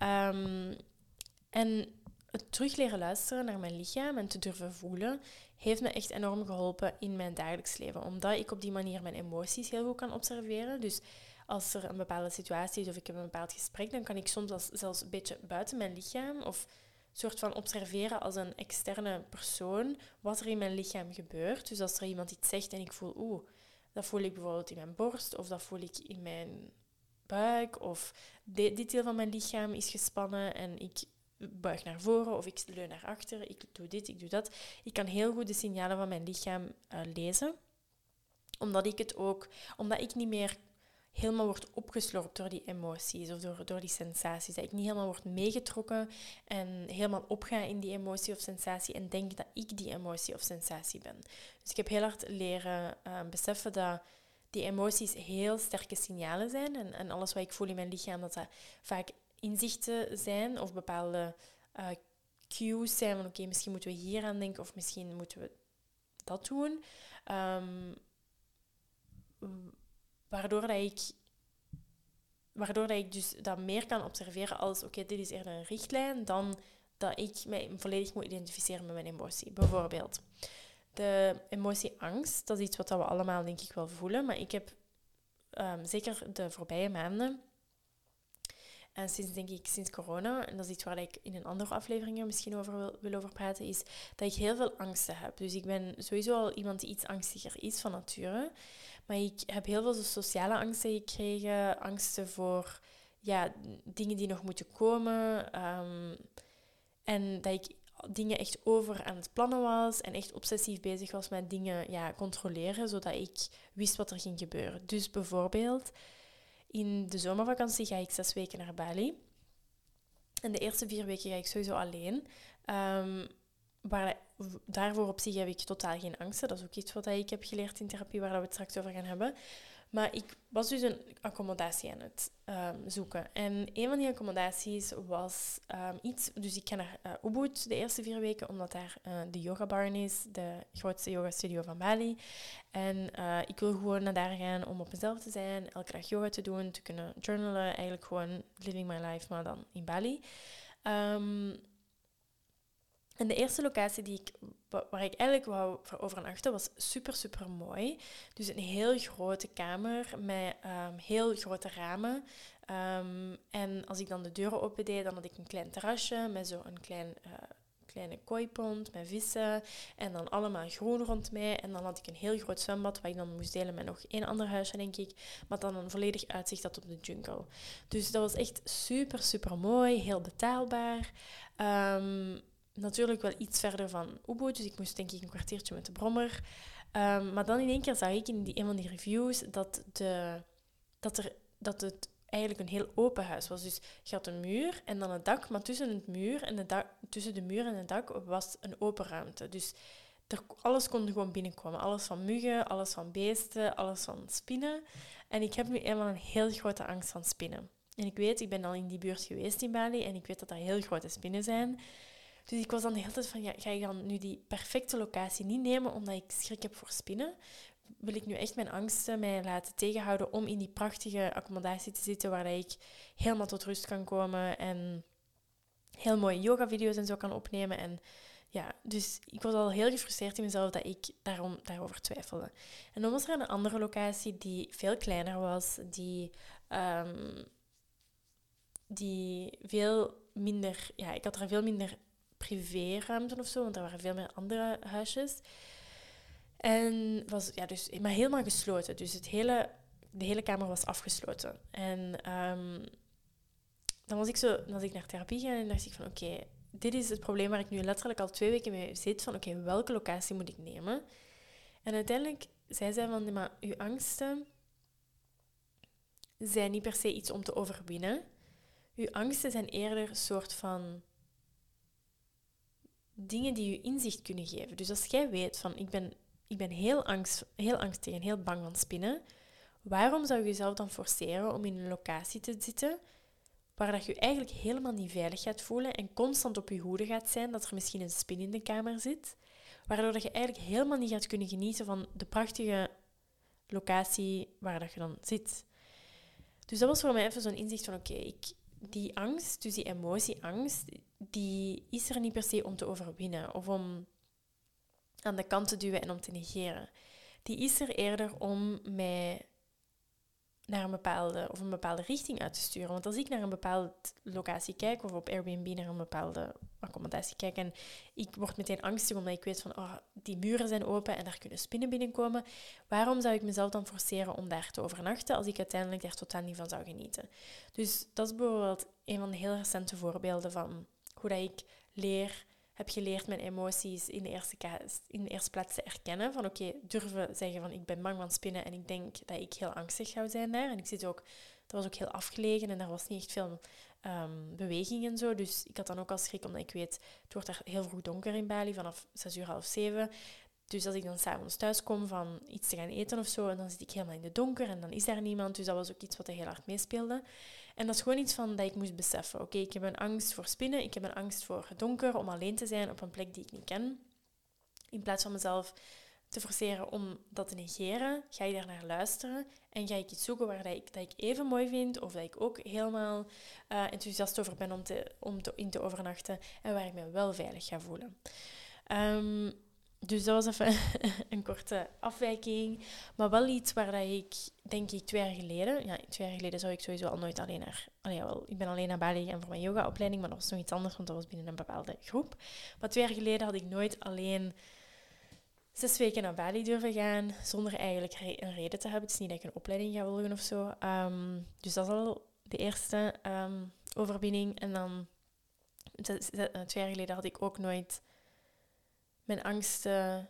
Um, en het terug leren luisteren naar mijn lichaam en te durven voelen, heeft me echt enorm geholpen in mijn dagelijks leven. Omdat ik op die manier mijn emoties heel goed kan observeren. Dus als er een bepaalde situatie is of ik heb een bepaald gesprek, dan kan ik soms zelfs een beetje buiten mijn lichaam of soort van observeren als een externe persoon wat er in mijn lichaam gebeurt. Dus als er iemand iets zegt en ik voel, oeh, dat voel ik bijvoorbeeld in mijn borst of dat voel ik in mijn buik of dit deel van mijn lichaam is gespannen en ik buig naar voren of ik leun naar achter, ik doe dit, ik doe dat. Ik kan heel goed de signalen van mijn lichaam uh, lezen, omdat ik het ook, omdat ik niet meer helemaal wordt opgeslorpt door die emoties of door, door die sensaties. Dat ik niet helemaal word meegetrokken en helemaal opga in die emotie of sensatie en denk dat ik die emotie of sensatie ben. Dus ik heb heel hard leren uh, beseffen dat die emoties heel sterke signalen zijn en, en alles wat ik voel in mijn lichaam, dat dat vaak inzichten zijn of bepaalde uh, cues zijn van oké, misschien moeten we hier aan denken of misschien moeten we dat doen. Um, waardoor dat ik waardoor dat ik dus dat meer kan observeren als oké, dit is eerder een richtlijn dan dat ik mij volledig moet identificeren met mijn emotie. Bijvoorbeeld de emotie angst, dat is iets wat we allemaal denk ik wel voelen, maar ik heb um, zeker de voorbije maanden en sinds, denk ik, sinds corona, en dat is iets waar ik in een andere aflevering misschien over wil, wil over praten, is dat ik heel veel angsten heb. Dus ik ben sowieso al iemand die iets angstiger is van nature. Maar ik heb heel veel sociale angsten gekregen. Angsten voor ja, dingen die nog moeten komen. Ehm, en dat ik dingen echt over aan het plannen was en echt obsessief bezig was met dingen ja, controleren, zodat ik wist wat er ging gebeuren. Dus bijvoorbeeld, in de zomervakantie ga ik zes weken naar Bali. En de eerste vier weken ga ik sowieso alleen. Um, waar, daarvoor op zich heb ik totaal geen angsten. Dat is ook iets wat ik heb geleerd in therapie, waar we het straks over gaan hebben. Maar ik was dus een accommodatie aan het um, zoeken. En een van die accommodaties was um, iets... Dus ik ga naar uh, Ubud de eerste vier weken, omdat daar uh, de yoga barn is, de grootste yoga studio van Bali. En uh, ik wil gewoon naar daar gaan om op mezelf te zijn, elke dag yoga te doen, te kunnen journalen. Eigenlijk gewoon living my life, maar dan in Bali. Um, en de eerste locatie die ik, waar ik eigenlijk wou overnachten was super, super mooi. Dus een heel grote kamer met um, heel grote ramen. Um, en als ik dan de deuren opendeed, dan had ik een klein terrasje met zo'n klein, uh, kleine kooipond met vissen. En dan allemaal groen rond mij. En dan had ik een heel groot zwembad, wat ik dan moest delen met nog één ander huisje, denk ik. Maar dan een volledig uitzicht had op de jungle. Dus dat was echt super, super mooi. Heel betaalbaar. Um, natuurlijk wel iets verder van Ubud, dus ik moest denk ik een kwartiertje met de brommer. Um, maar dan in één keer zag ik in die, een van die reviews dat, de, dat, er, dat het eigenlijk een heel open huis was. Dus je had een muur en dan het dak, maar tussen, het muur en de dak, tussen de muur en het dak was een open ruimte. Dus er, alles kon gewoon binnenkomen. Alles van muggen, alles van beesten, alles van spinnen. En ik heb nu eenmaal een heel grote angst van spinnen. En ik weet, ik ben al in die buurt geweest in Bali en ik weet dat er heel grote spinnen zijn. Dus ik was dan de hele tijd van, ja, ga ik dan nu die perfecte locatie niet nemen omdat ik schrik heb voor spinnen? Wil ik nu echt mijn angsten mij laten tegenhouden om in die prachtige accommodatie te zitten waar ik helemaal tot rust kan komen en heel mooie yoga-video's en zo kan opnemen. En ja, dus ik was al heel gefrustreerd in mezelf dat ik daarom, daarover twijfelde. En dan was er een andere locatie die veel kleiner was, die, um, die veel minder, ja, ik had er veel minder privéruimte of zo, want er waren veel meer andere huisjes. En was ja, dus, maar helemaal gesloten. Dus het hele, de hele kamer was afgesloten. En um, dan was ik zo, dan ik naar therapie gegaan en dacht ik van oké, dit is het probleem waar ik nu letterlijk al twee weken mee zit. Van oké, welke locatie moet ik nemen? En uiteindelijk zei zij van, maar uw angsten zijn niet per se iets om te overwinnen. Uw angsten zijn eerder een soort van dingen die je inzicht kunnen geven. Dus als jij weet van ik ben, ik ben heel, angst, heel angstig en heel bang van spinnen, waarom zou je jezelf dan forceren om in een locatie te zitten waar dat je eigenlijk helemaal niet veilig gaat voelen en constant op je hoede gaat zijn dat er misschien een spin in de kamer zit, waardoor dat je eigenlijk helemaal niet gaat kunnen genieten van de prachtige locatie waar dat je dan zit. Dus dat was voor mij even zo'n inzicht van oké, die angst, dus die emotieangst, die is er niet per se om te overwinnen of om aan de kant te duwen en om te negeren. Die is er eerder om mij naar een bepaalde, of een bepaalde richting uit te sturen. Want als ik naar een bepaalde locatie kijk, of op Airbnb naar een bepaalde accommodatie kijk, en ik word meteen angstig omdat ik weet van, oh, die muren zijn open en daar kunnen spinnen binnenkomen, waarom zou ik mezelf dan forceren om daar te overnachten als ik uiteindelijk daar totaal niet van zou genieten? Dus dat is bijvoorbeeld een van de heel recente voorbeelden van hoe dat ik leer heb geleerd mijn emoties in de eerste, in eerste plaats te erkennen. Van oké, durven zeggen van ik ben bang van spinnen en ik denk dat ik heel angstig zou zijn daar. En ik zit ook, dat was ook heel afgelegen en daar was niet echt veel um, beweging en zo. Dus ik had dan ook al schrik, omdat ik weet, het wordt daar heel vroeg donker in Bali, vanaf 6 uur, half 7. Dus als ik dan s'avonds thuis kom van iets te gaan eten of zo, en dan zit ik helemaal in de donker en dan is daar niemand. Dus dat was ook iets wat er heel hard meespeelde. En dat is gewoon iets van dat ik moest beseffen. Oké, ik heb een angst voor spinnen, ik heb een angst voor het donker, om alleen te zijn op een plek die ik niet ken. In plaats van mezelf te forceren om dat te negeren, ga je daar naar luisteren en ga ik iets zoeken waar dat ik, dat ik even mooi vind of dat ik ook helemaal uh, enthousiast over ben om, te, om te, in te overnachten en waar ik me wel veilig ga voelen. Um, dus dat was even een korte afwijking. Maar wel iets waar dat ik, denk ik, twee jaar geleden... Ja, twee jaar geleden zou ik sowieso al nooit alleen naar... Allee, wel, ik ben alleen naar Bali gegaan voor mijn yogaopleiding, maar dat was nog iets anders, want dat was binnen een bepaalde groep. Maar twee jaar geleden had ik nooit alleen zes weken naar Bali durven gaan, zonder eigenlijk een reden te hebben. Het is niet dat ik een opleiding ga volgen of zo. Ehm, dus dat is al de eerste um, overwinning. En dan, twee jaar geleden had ik ook nooit mijn angsten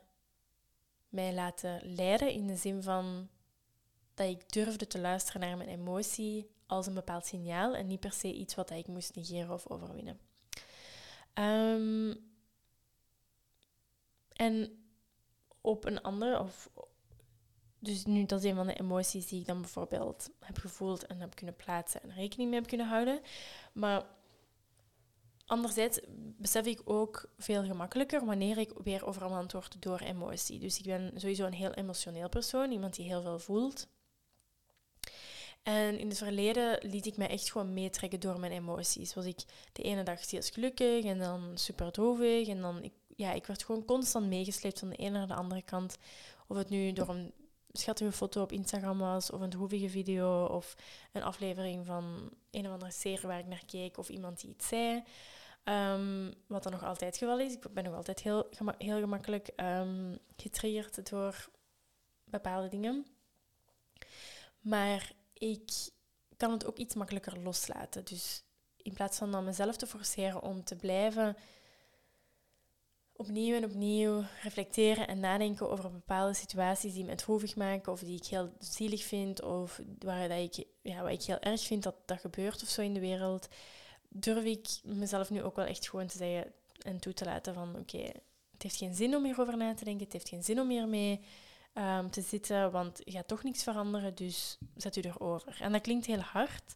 mij laten leiden in de zin van dat ik durfde te luisteren naar mijn emotie als een bepaald signaal en niet per se iets wat ik moest negeren of overwinnen. Ehm, en op een andere, of dus nu, dat is een van de emoties die ik dan bijvoorbeeld heb gevoeld en heb kunnen plaatsen en rekening mee heb kunnen houden. Maar Anderzijds besef ik ook veel gemakkelijker wanneer ik weer overmand word door emotie. Dus ik ben sowieso een heel emotioneel persoon, iemand die heel veel voelt. En in het verleden liet ik me echt gewoon meetrekken door mijn emoties. Was ik de ene dag steeds gelukkig en dan super droevig. En dan, ik, ja, ik werd gewoon constant meegesleept van de ene naar de andere kant. Of het nu door een schattige foto op Instagram was, of een droevige video, of een aflevering van een of andere serie waar ik naar keek, of iemand die iets zei. Um, wat dan nog altijd geval is. Ik ben nog altijd heel, heel gemakkelijk um, getriggerd door bepaalde dingen. Maar ik kan het ook iets makkelijker loslaten. Dus in plaats van dan mezelf te forceren om te blijven opnieuw en opnieuw reflecteren en nadenken over bepaalde situaties die me droevig maken of die ik heel zielig vind of waar dat ik, ja, wat ik heel erg vind dat dat gebeurt of zo in de wereld, durf ik mezelf nu ook wel echt gewoon te zeggen en toe te laten van oké, het heeft geen zin om hierover na te denken, het heeft geen zin om hiermee um, te zitten, want je gaat toch niks veranderen, dus zet u erover. En dat klinkt heel hard,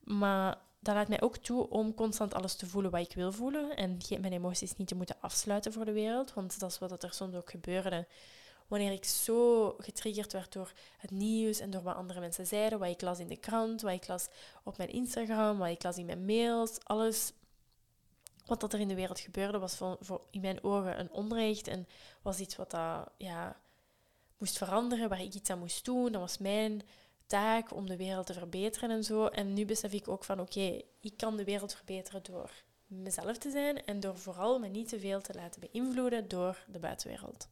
maar dat laat mij ook toe om constant alles te voelen wat ik wil voelen en mijn emoties niet te moeten afsluiten voor de wereld, want dat is wat er soms ook gebeurde wanneer ik zo getriggerd werd door het nieuws en door wat andere mensen zeiden, wat ik las in de krant, wat ik las op mijn Instagram, wat ik las in mijn mails, alles wat er in de wereld gebeurde was voor in mijn ogen een onrecht en was iets wat dat, ja, moest veranderen, waar ik iets aan moest doen. Dat was mijn taak om de wereld te verbeteren en zo. En nu besef ik ook van oké, ik kan de wereld verbeteren door mezelf te zijn en door vooral me niet te veel te laten beïnvloeden door de buitenwereld.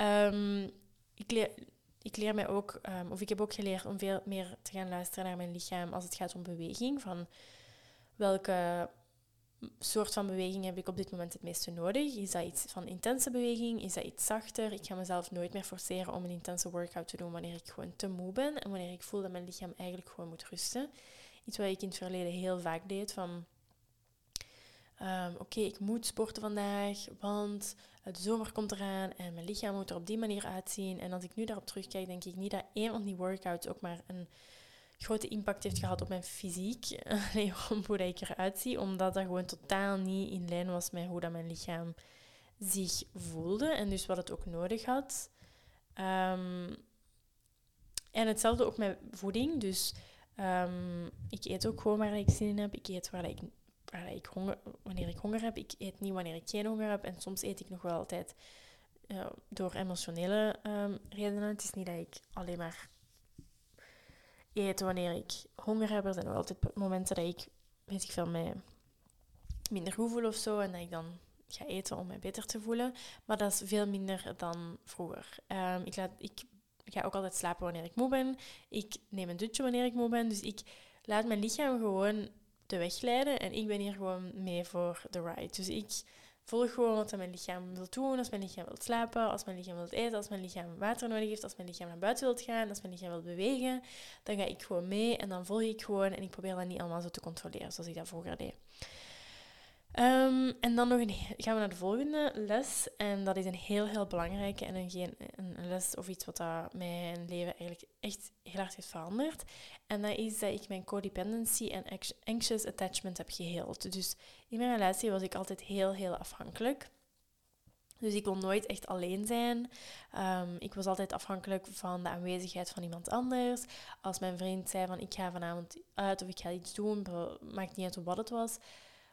Um, ik, leer, ik leer mij ook, um, of ik heb ook geleerd om veel meer te gaan luisteren naar mijn lichaam als het gaat om beweging. Van welke soort van beweging heb ik op dit moment het meeste nodig? Is dat iets van intense beweging? Is dat iets zachter? Ik ga mezelf nooit meer forceren om een intense workout te doen wanneer ik gewoon te moe ben en wanneer ik voel dat mijn lichaam eigenlijk gewoon moet rusten. Iets wat ik in het verleden heel vaak deed van ehm, oké, ik moet sporten vandaag, want de zomer komt eraan en mijn lichaam moet er op die manier uitzien. En als ik nu daarop terugkijk, denk ik niet dat één van die workouts ook maar een grote impact heeft gehad op mijn fysiek. op hoe ik eruit zie. Omdat dat gewoon totaal niet in lijn was met hoe dat mijn lichaam zich voelde. En dus wat het ook nodig had. Ehm, en hetzelfde ook met voeding. Dus um, ik eet ook gewoon waar ik zin in heb. Ik eet waar ik, ik honger, wanneer ik honger heb. Ik eet niet wanneer ik geen honger heb. En soms eet ik nog wel altijd door emotionele um, redenen. Het is niet dat ik alleen maar eet wanneer ik honger heb. Er zijn wel altijd momenten dat ik, weet veel, mij minder goed voel of zo. En dat ik dan ga eten om mij beter te voelen. Maar dat is veel minder dan vroeger. Um, ik, laat, ik ga ook altijd slapen wanneer ik moe ben. Ik neem een dutje wanneer ik moe ben. Dus ik laat mijn lichaam gewoon de weg leiden. En ik ben hier gewoon mee voor de ride. Dus ik volg gewoon wat mijn lichaam wil doen. Als mijn lichaam wil slapen, als mijn lichaam wil eten, als mijn lichaam water nodig heeft, als mijn lichaam naar buiten wil gaan, als mijn lichaam wil bewegen, dan ga ik gewoon mee en dan volg ik gewoon en ik probeer dat niet allemaal zo te controleren zoals ik dat vroeger deed. Um, en dan nog een, gaan we naar de volgende les. En dat is een heel, heel belangrijke en een, een, les of iets wat mijn leven eigenlijk echt heel hard heeft veranderd. En dat is dat ik mijn codependency en anxious attachment heb geheeld. Dus in mijn relatie was ik altijd heel, heel afhankelijk. Dus ik wil nooit echt alleen zijn. Um, ik was altijd afhankelijk van de aanwezigheid van iemand anders. Als mijn vriend zei van ik ga vanavond uit of ik ga iets doen, maakt niet uit wat het was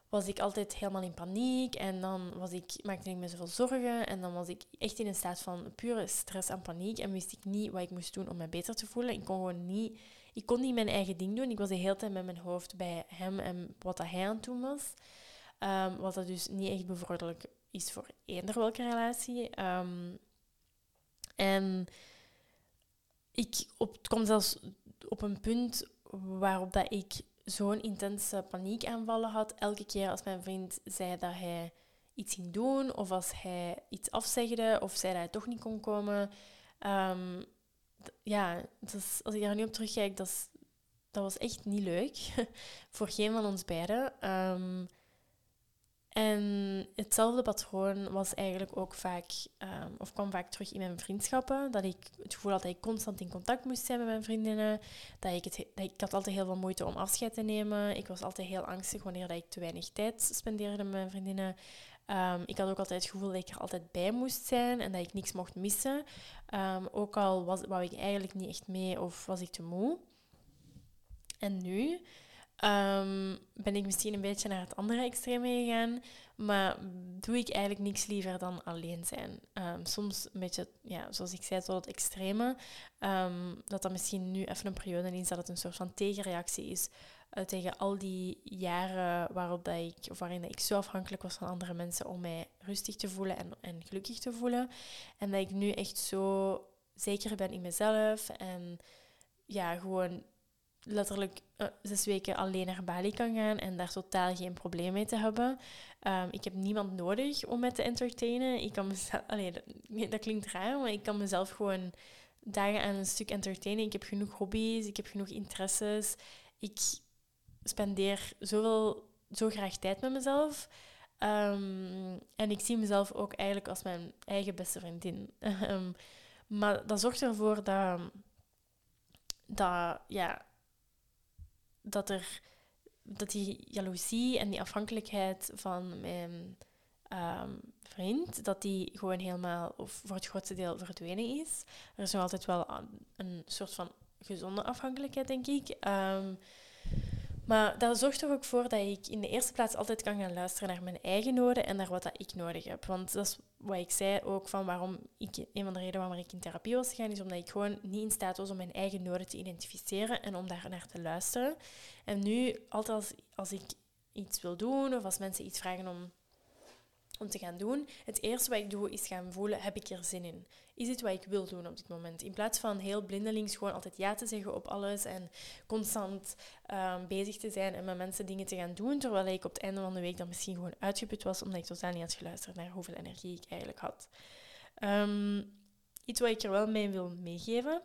was ik altijd helemaal in paniek. En dan was ik, maakte ik me zoveel zorgen. En dan was ik echt in een staat van pure stress en paniek. En wist ik niet wat ik moest doen om me beter te voelen. Ik kon gewoon niet, ik kon niet mijn eigen ding doen. Ik was de hele tijd met mijn hoofd bij hem en wat dat hij aan het doen was. Um, wat dat dus niet echt bevorderlijk is voor eender welke relatie. Um, en ik op, het kwam zelfs op een punt waarop dat ik zo'n intense paniekaanvallen had. Elke keer als mijn vriend zei dat hij iets ging doen, of als hij iets afzegde, of zei dat hij toch niet kon komen. Um, ja, dus als ik daar nu op terugkijk, dat, dat was echt niet leuk. Voor geen van ons beiden. Um, en hetzelfde patroon was eigenlijk ook vaak, um, of kwam vaak terug in mijn vriendschappen. Dat ik het gevoel had dat ik constant in contact moest zijn met mijn vriendinnen. Dat ik, het, dat ik had altijd heel veel moeite om afscheid te nemen. Ik was altijd heel angstig wanneer dat ik te weinig tijd spendeerde met mijn vriendinnen. Um, ik had ook altijd het gevoel dat ik er altijd bij moest zijn en dat ik niks mocht missen. Um, ook al was, wou ik eigenlijk niet echt mee of was ik te moe. En nu Um, ben ik misschien een beetje naar het andere extreme gegaan. Maar doe ik eigenlijk niks liever dan alleen zijn. Um, soms een beetje, ja, zoals ik zei, tot het extreme. Um, dat dat misschien nu even een periode is dat het een soort van tegenreactie is uh, tegen al die jaren waarop dat ik, of waarin ik zo afhankelijk was van andere mensen om mij rustig te voelen en, en gelukkig te voelen. En dat ik nu echt zo zeker ben in mezelf en ja, gewoon letterlijk uh, zes weken alleen naar Bali kan gaan en daar totaal geen probleem mee te hebben. Um, ik heb niemand nodig om me te entertainen. Ik kan mezelf, allee, dat, dat, klinkt raar, maar ik kan mezelf gewoon dagen aan een stuk entertainen. Ik heb genoeg hobby's, ik heb genoeg interesses. Ik spendeer zoveel, zo graag tijd met mezelf. Um, en ik zie mezelf ook eigenlijk als mijn eigen beste vriendin. um, maar dat zorgt ervoor dat, dat ja, dat er dat die jaloezie en die afhankelijkheid van mijn ehm, vriend, dat die gewoon helemaal, of voor het grootste deel verdwenen is. Er is nog altijd wel een soort van gezonde afhankelijkheid, denk ik. Ehm, maar dat zorgt er ook voor dat ik in de eerste plaats altijd kan gaan luisteren naar mijn eigen noden en naar wat dat ik nodig heb. Want dat is wat ik zei ook van waarom ik, een van de redenen waarom ik in therapie was gegaan, is omdat ik gewoon niet in staat was om mijn eigen noden te identificeren en om daar naar te luisteren. En nu, altijd als, als ik iets wil doen of als mensen iets vragen om om te gaan doen. Het eerste wat ik doe is gaan voelen, heb ik er zin in? Is dit wat ik wil doen op dit moment? In plaats van heel blindelings gewoon altijd ja te zeggen op alles en constant um, bezig te zijn en met mensen dingen te gaan doen, terwijl ik op het einde van de week dan misschien gewoon uitgeput was omdat ik totaal niet had geluisterd naar hoeveel energie ik eigenlijk had. Um, iets wat ik er wel mee wil meegeven,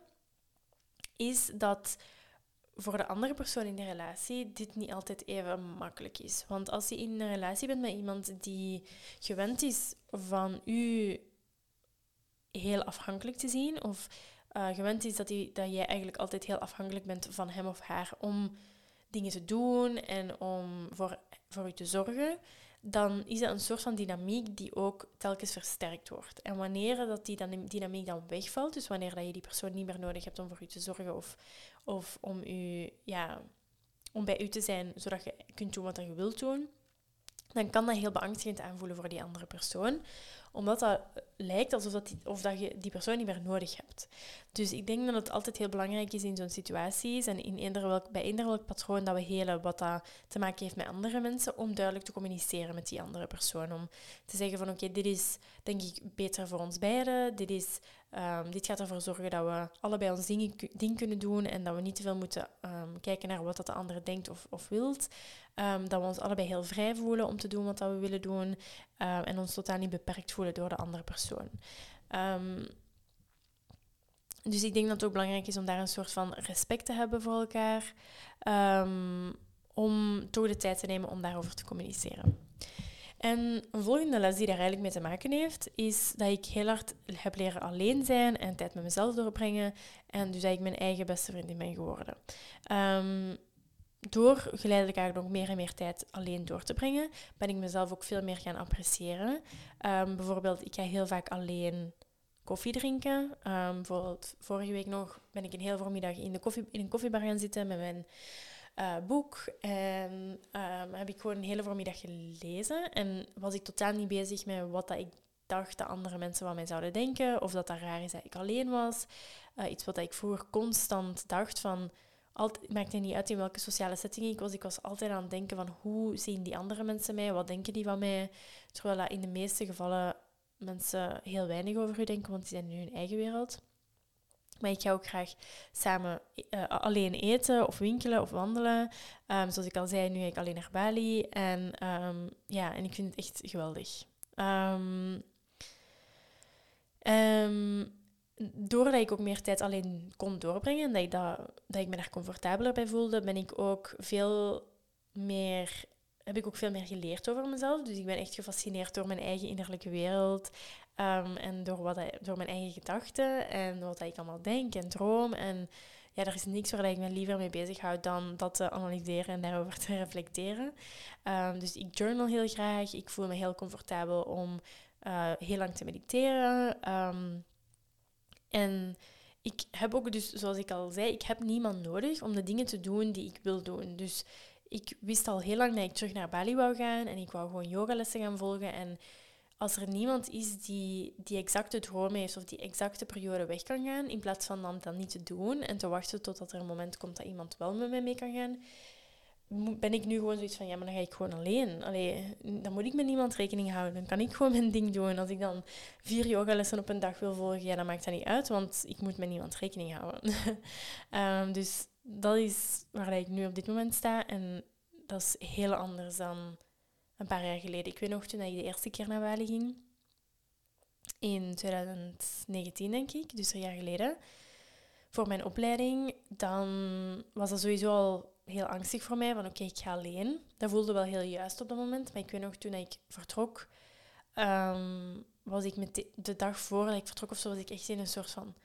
is dat voor de andere persoon in de relatie dit niet altijd even makkelijk is. Want als je in een relatie bent met iemand die gewend is van u heel afhankelijk te zien, of gewend is dat, die, dat jij eigenlijk altijd heel afhankelijk bent van hem of haar om dingen te doen en om voor, voor u te zorgen, dan is dat een soort van dynamiek die ook telkens versterkt wordt. En wanneer dat die dynamiek dan wegvalt, dus wanneer dat je die persoon niet meer nodig hebt om voor u te zorgen of, of om, u, ja, om bij u te zijn, zodat je kunt doen wat je wilt doen, dan kan dat heel beangstigend aanvoelen voor die andere persoon omdat dat lijkt alsof dat, die, of dat je die persoon niet meer nodig hebt. Dus ik denk dat het altijd heel belangrijk is in zo'n situaties en in eender welk, bij eender welk patroon dat we helen wat dat te maken heeft met andere mensen, om duidelijk te communiceren met die andere persoon. Om te zeggen van oké, dit is denk ik beter voor ons beiden. Dit, is, um, dit gaat ervoor zorgen dat we allebei ons ding, ding kunnen doen en dat we niet te veel moeten um, kijken naar wat dat de andere denkt of, of wilt. Um, dat we ons allebei heel vrij voelen om te doen wat dat we willen doen. en ons totaal niet beperkt voelen door de andere persoon. dus ik denk dat het ook belangrijk is om daar een soort van respect te hebben voor elkaar. om toch de tijd te nemen om daarover te communiceren. En een volgende les die daar eigenlijk mee te maken heeft, is dat ik heel hard heb leren alleen zijn en tijd met mezelf doorbrengen. En dus eigenlijk mijn eigen beste vriendin ben geworden. Door geleidelijk eigenlijk nog meer en meer tijd alleen door te brengen, ben ik mezelf ook veel meer gaan appreciëren. Um, bijvoorbeeld, ik ga heel vaak alleen koffie drinken. Um, bijvoorbeeld, vorige week nog ben ik een heel voormiddag in, de koffie, in een koffiebar gaan zitten met mijn uh, boek. En um, heb ik gewoon een hele voormiddag gelezen. En was ik totaal niet bezig met wat dat ik dacht dat andere mensen van mij zouden denken. Of dat dat raar is dat ik alleen was. Uh, iets wat ik vroeger constant dacht van... Het maakte niet uit in welke sociale setting ik was. Ik was altijd aan het denken van hoe zien die andere mensen mij? Wat denken die van mij? Terwijl dat in de meeste gevallen mensen heel weinig over u denken, want die zijn in hun eigen wereld. Maar ik ga ook graag samen uh, alleen eten of winkelen of wandelen. Um, zoals ik al zei, nu ga ik alleen naar Bali. En um, ja, en ik vind het echt geweldig. Um, doordat ik ook meer tijd alleen kon doorbrengen en dat ik, dat, dat ik me daar comfortabeler bij voelde, ben ik ook veel meer heb ik ook veel meer geleerd over mezelf. Dus ik ben echt gefascineerd door mijn eigen innerlijke wereld. Ehm, en door, wat, door mijn eigen gedachten en wat ik allemaal denk en droom. En ja, er is niks waar ik me liever mee bezighoud dan dat te analyseren en daarover te reflecteren. Um, dus ik journal heel graag. Ik voel me heel comfortabel om uh, heel lang te mediteren. Um, en ik heb ook dus, zoals ik al zei, ik heb niemand nodig om de dingen te doen die ik wil doen. Dus ik wist al heel lang dat ik terug naar Bali wou gaan en ik wou gewoon yogalessen gaan volgen. En als er niemand is die die exacte droom heeft of die exacte periode weg kan gaan, in plaats van dan dat niet te doen en te wachten totdat er een moment komt dat iemand wel met mij mee kan gaan, ben ik nu gewoon zoiets van, ja, maar dan ga ik gewoon alleen. Allee, dan moet ik met niemand rekening houden. Dan kan ik gewoon mijn ding doen. Als ik dan vier yogalessen op een dag wil volgen, ja, dan maakt dat niet uit, want ik moet met niemand rekening houden. um, dus dat is waar ik nu op dit moment sta. En dat is heel anders dan een paar jaar geleden. Ik weet nog toen ik de eerste keer naar Bali ging. In 2019, denk ik, dus een jaar geleden. Voor mijn opleiding. Dan was dat sowieso al heel angstig voor mij. Van oké, ik ga alleen. Dat voelde wel heel juist op dat moment. Maar ik weet nog, toen ik vertrok... Ehm, was ik met de, dag voor dat ik vertrok of zo, was ik echt in een soort van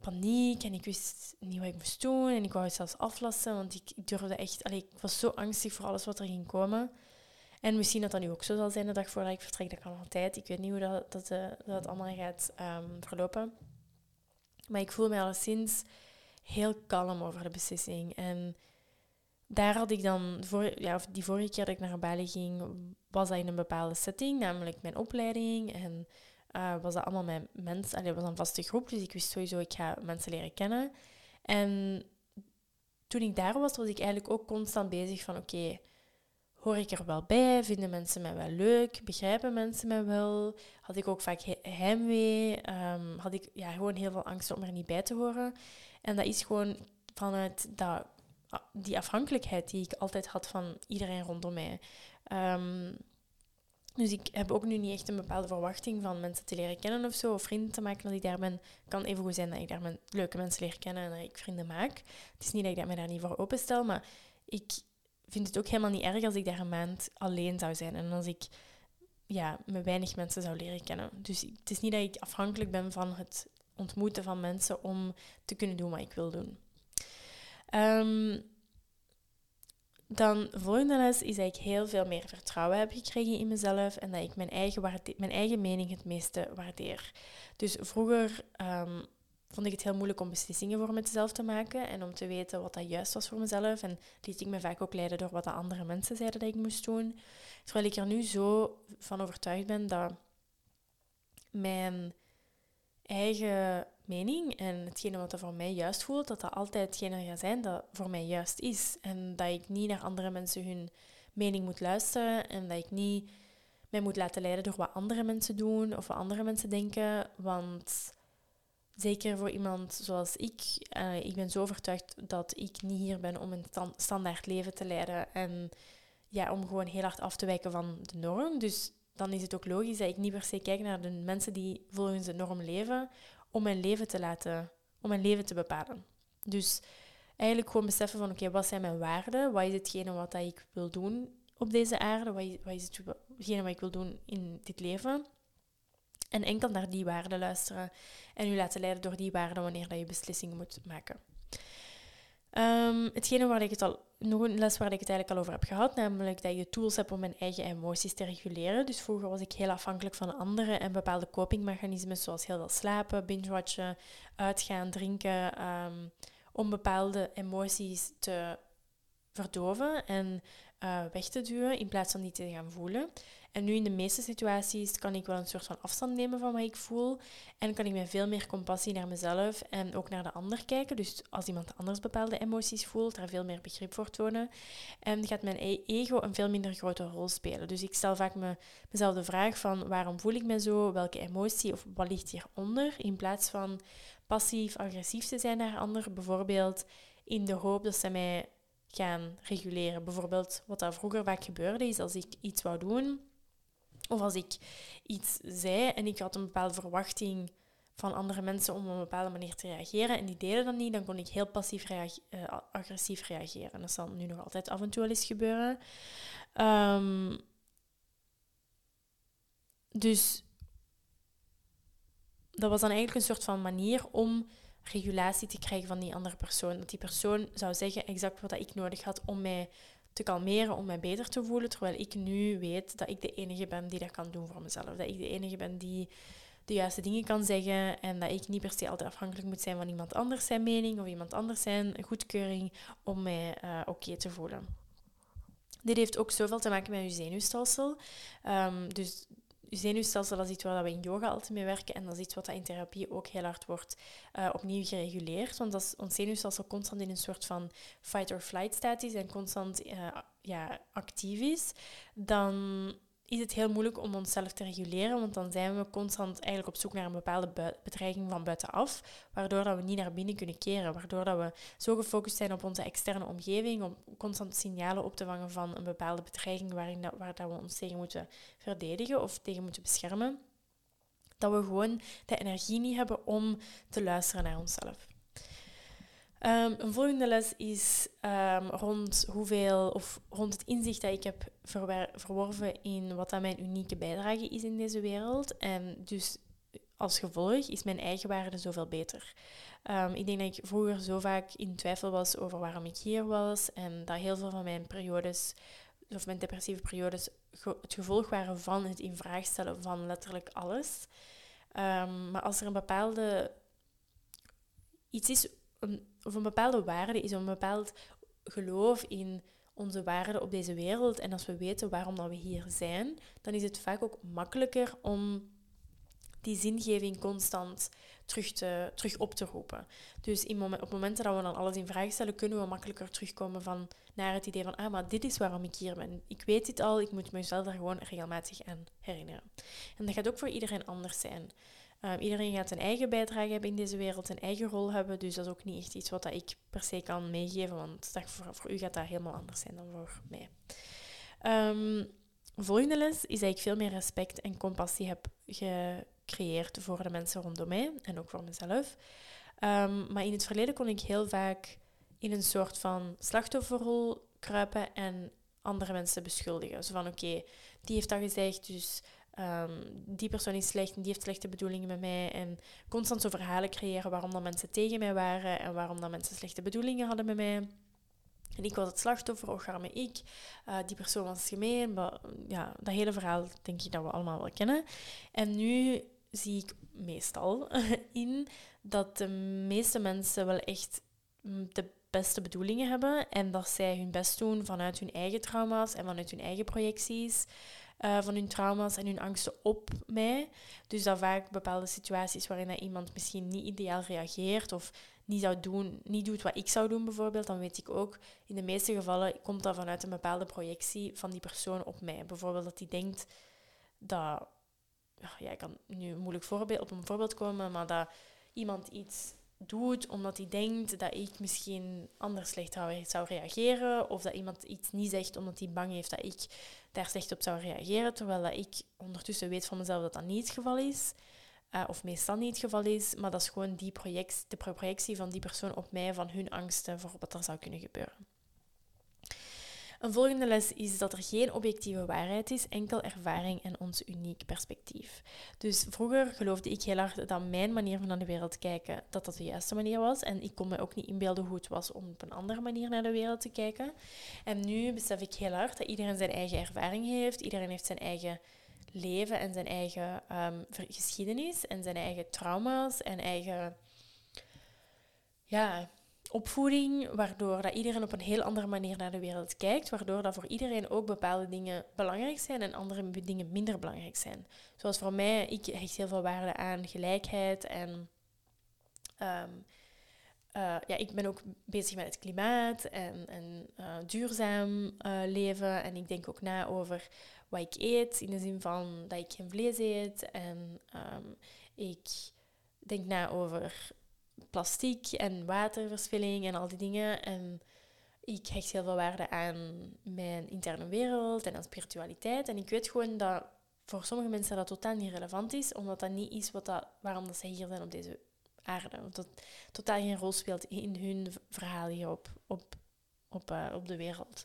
paniek en ik wist niet wat ik moest doen en ik wou het zelfs aflassen, want ik, durfde echt... Allee, ik was zo angstig voor alles wat er ging komen. En misschien dat dat nu ook zo zal zijn de dag voordat ik vertrek, dat kan altijd. Ik weet niet hoe dat, dat, uh, dat allemaal gaat um, verlopen. Maar ik voel me alleszins heel kalm over de beslissing. En daar had ik dan, voor, ja, of die vorige keer dat ik naar Bali ging, was dat in een bepaalde setting, namelijk mijn opleiding. En uh, was dat allemaal met mensen. Allee, was een vaste groep, dus ik wist sowieso, ik ga mensen leren kennen. En toen ik daar was, was ik eigenlijk ook constant bezig van, oké, hoor ik er wel bij? Vinden mensen mij wel leuk? Begrijpen mensen mij wel? Had ik ook vaak heimwee? Um, had ik ja, gewoon heel veel angst om er niet bij te horen. En dat is gewoon vanuit dat, die afhankelijkheid die ik altijd had van iedereen rondom mij. Um, Dus ik heb ook nu niet echt een bepaalde verwachting van mensen te leren kennen of zo, of vrienden te maken dat ik daar ben. Het kan even goed zijn dat ik daar met leuke mensen leer kennen en dat ik vrienden maak. Het is niet dat ik me daar niet voor openstel, maar ik vind het ook helemaal niet erg als ik daar een maand alleen zou zijn en als ik ja, met weinig mensen zou leren kennen. Dus het is niet dat ik afhankelijk ben van het ontmoeten van mensen om te kunnen doen wat ik wil doen. Um, dan volgende les is dat ik heel veel meer vertrouwen heb gekregen in mezelf en dat ik mijn eigen, mijn eigen mening het meeste waardeer. Dus vroeger um, vond ik het heel moeilijk om beslissingen voor mezelf te maken en om te weten wat dat juist was voor mezelf. En liet ik me vaak ook leiden door wat de andere mensen zeiden dat ik moest doen. Terwijl ik er nu zo van overtuigd ben dat mijn eigen mening en hetgene wat er voor mij juist voelt, dat dat altijd hetgene gaat zijn dat voor mij juist is. En dat ik niet naar andere mensen hun mening moet luisteren en dat ik niet mij moet laten leiden door wat andere mensen doen of wat andere mensen denken. Want zeker voor iemand zoals ik, uh, ik ben zo overtuigd dat ik niet hier ben om een standaard leven te leiden en ja, om gewoon heel hard af te wijken van de norm. Dus dan is het ook logisch dat ik niet per se kijk naar de mensen die volgens de norm leven, om mijn leven te laten, om mijn leven te bepalen. Dus eigenlijk gewoon beseffen van oké, wat zijn mijn waarden? Wat is hetgene wat dat ik wil doen op deze aarde? Wat is, wat is hetgene wat ik wil doen in dit leven? En enkel naar die waarden luisteren en u laten leiden door die waarden wanneer dat je beslissingen moet maken. Um, hetgene waar ik het al, nog een les waar ik het eigenlijk al over heb gehad, namelijk dat je tools hebt om mijn eigen emoties te reguleren. Dus vroeger was ik heel afhankelijk van anderen en bepaalde copingmechanismen, zoals heel veel slapen, binge-watchen, uitgaan, drinken, um, om bepaalde emoties te verdoven en uh, weg te duwen in plaats van die te gaan voelen. En nu in de meeste situaties kan ik wel een soort van afstand nemen van wat ik voel. En kan ik met veel meer compassie naar mezelf en ook naar de ander kijken. Dus als iemand anders bepaalde emoties voelt, daar veel meer begrip voor tonen. En gaat mijn e- ego een veel minder grote rol spelen. Dus ik stel vaak me, mezelf de vraag van waarom voel ik me zo? Welke emotie of wat ligt hieronder? In plaats van passief-agressief te zijn naar anderen. Bijvoorbeeld in de hoop dat ze mij gaan reguleren. Bijvoorbeeld wat dat vroeger vaak gebeurde is als ik iets wou doen of als ik iets zei en ik had een bepaalde verwachting van andere mensen om op een bepaalde manier te reageren en die deden dat niet, dan kon ik heel passief uh, agressief reageren. Dat zal nu nog altijd af en toe wel eens gebeuren. Um, dus dat was dan eigenlijk een soort van manier om regulatie te krijgen van die andere persoon. Dat die persoon zou zeggen exact wat ik nodig had om mij te kalmeren, om mij beter te voelen. Terwijl ik nu weet dat ik de enige ben die dat kan doen voor mezelf. Dat ik de enige ben die de juiste dingen kan zeggen en dat ik niet per se altijd afhankelijk moet zijn van iemand anders zijn mening of iemand anders zijn goedkeuring om mij uh, oké te voelen. Dit heeft ook zoveel te maken met je zenuwstelsel. Um, dus zenuwstelsel dat is iets waar we in yoga altijd mee werken en dat is iets wat in therapie ook heel hard wordt uh, opnieuw gereguleerd. Want als ons zenuwstelsel constant in een soort van fight-or-flight staat is en constant uh, ja, actief is, dan is het heel moeilijk om onszelf te reguleren, want dan zijn we constant eigenlijk op zoek naar een bepaalde bedreiging van buitenaf, waardoor dat we niet naar binnen kunnen keren, waardoor dat we zo gefocust zijn op onze externe omgeving, om constant signalen op te vangen van een bepaalde bedreiging waarin dat, waar dat we ons tegen moeten verdedigen of tegen moeten beschermen, dat we gewoon de energie niet hebben om te luisteren naar onszelf. Um, een volgende les is um, rond hoeveel of rond het inzicht dat ik heb verworven in wat dat mijn unieke bijdrage is in deze wereld. En dus als gevolg is mijn eigen waarde zoveel beter. Um, ik denk dat ik vroeger zo vaak in twijfel was over waarom ik hier was en dat heel veel van mijn periodes of mijn depressieve periodes het gevolg waren van het in vraag stellen van letterlijk alles. maar als er een bepaalde iets is of een bepaalde waarde is een bepaald geloof in onze waarden op deze wereld. En als we weten waarom dat we hier zijn, dan is het vaak ook makkelijker om die zingeving constant terug, te, terug op te roepen. Dus in op momenten dat we dan alles in vraag stellen, kunnen we makkelijker terugkomen van, naar het idee van, ah, maar dit is waarom ik hier ben. Ik weet dit al, ik moet mezelf daar gewoon regelmatig aan herinneren. En dat gaat ook voor iedereen anders zijn. Um, iedereen gaat een eigen bijdrage hebben in deze wereld, een eigen rol hebben. Dus dat is ook niet echt iets wat dat ik per se kan meegeven, want dat voor, voor u gaat dat helemaal anders zijn dan voor mij. Um, volgende les is dat ik veel meer respect en compassie heb gecreëerd voor de mensen rondom mij en ook voor mezelf. Ehm, maar in het verleden kon ik heel vaak in een soort van slachtofferrol kruipen en andere mensen beschuldigen. Zo van oké, die heeft dat gezegd, dus ehm, die persoon is slecht en die heeft slechte bedoelingen met mij. En constant zo verhalen creëren waarom dat mensen tegen mij waren en waarom dat mensen slechte bedoelingen hadden met mij. En ik was het slachtoffer, och arme ik. Uh, die persoon was gemeen. Maar, ja, dat hele verhaal denk ik dat we allemaal wel kennen. En nu zie ik meestal in dat de meeste mensen wel echt de beste bedoelingen hebben en dat zij hun best doen vanuit hun eigen trauma's en vanuit hun eigen projecties uh, van hun trauma's en hun angsten op mij. Dus dat vaak bepaalde situaties waarin dat iemand misschien niet ideaal reageert of niet, zou doen, niet doet wat ik zou doen bijvoorbeeld, dan weet ik ook, in de meeste gevallen komt dat vanuit een bepaalde projectie van die persoon op mij. Bijvoorbeeld dat die denkt dat, ja, ik kan nu moeilijk voorbeeld, op een voorbeeld komen, maar dat iemand iets doet omdat hij denkt dat ik misschien anders slecht zou reageren. Of dat iemand iets niet zegt omdat hij bang heeft dat ik daar slecht op zou reageren. Terwijl dat ik ondertussen weet van mezelf dat dat niet het geval is. Uh, of meestal niet het geval is. Maar dat is gewoon die de projectie van die persoon op mij, van hun angsten voor wat er zou kunnen gebeuren. Een volgende les is dat er geen objectieve waarheid is, enkel ervaring en ons uniek perspectief. Dus vroeger geloofde ik heel hard dat mijn manier van naar de wereld kijken, dat dat de juiste manier was. En ik kon me ook niet inbeelden hoe het was om op een andere manier naar de wereld te kijken. En nu besef ik heel hard dat iedereen zijn eigen ervaring heeft, iedereen heeft zijn eigen leven en zijn eigen ehm, geschiedenis en zijn eigen trauma's en eigen ja, opvoeding, waardoor dat iedereen op een heel andere manier naar de wereld kijkt, waardoor dat voor iedereen ook bepaalde dingen belangrijk zijn en andere dingen minder belangrijk zijn. Zoals voor mij, ik hecht heel veel waarde aan gelijkheid en ehm, eh, ja, ik ben ook bezig met het klimaat en, uh, duurzaam uh, leven. En ik denk ook na over wat ik eet, in de zin van dat ik geen vlees eet. En um, ik denk na over plastiek en waterverspilling en al die dingen. En ik hecht heel veel waarde aan mijn interne wereld en aan spiritualiteit. En ik weet gewoon dat voor sommige mensen dat totaal niet relevant is, omdat dat niet is wat dat, waarom dat zij hier zijn op deze aarde. Dat dat totaal geen rol speelt in hun verhaal hier op, op, op, uh, op de wereld.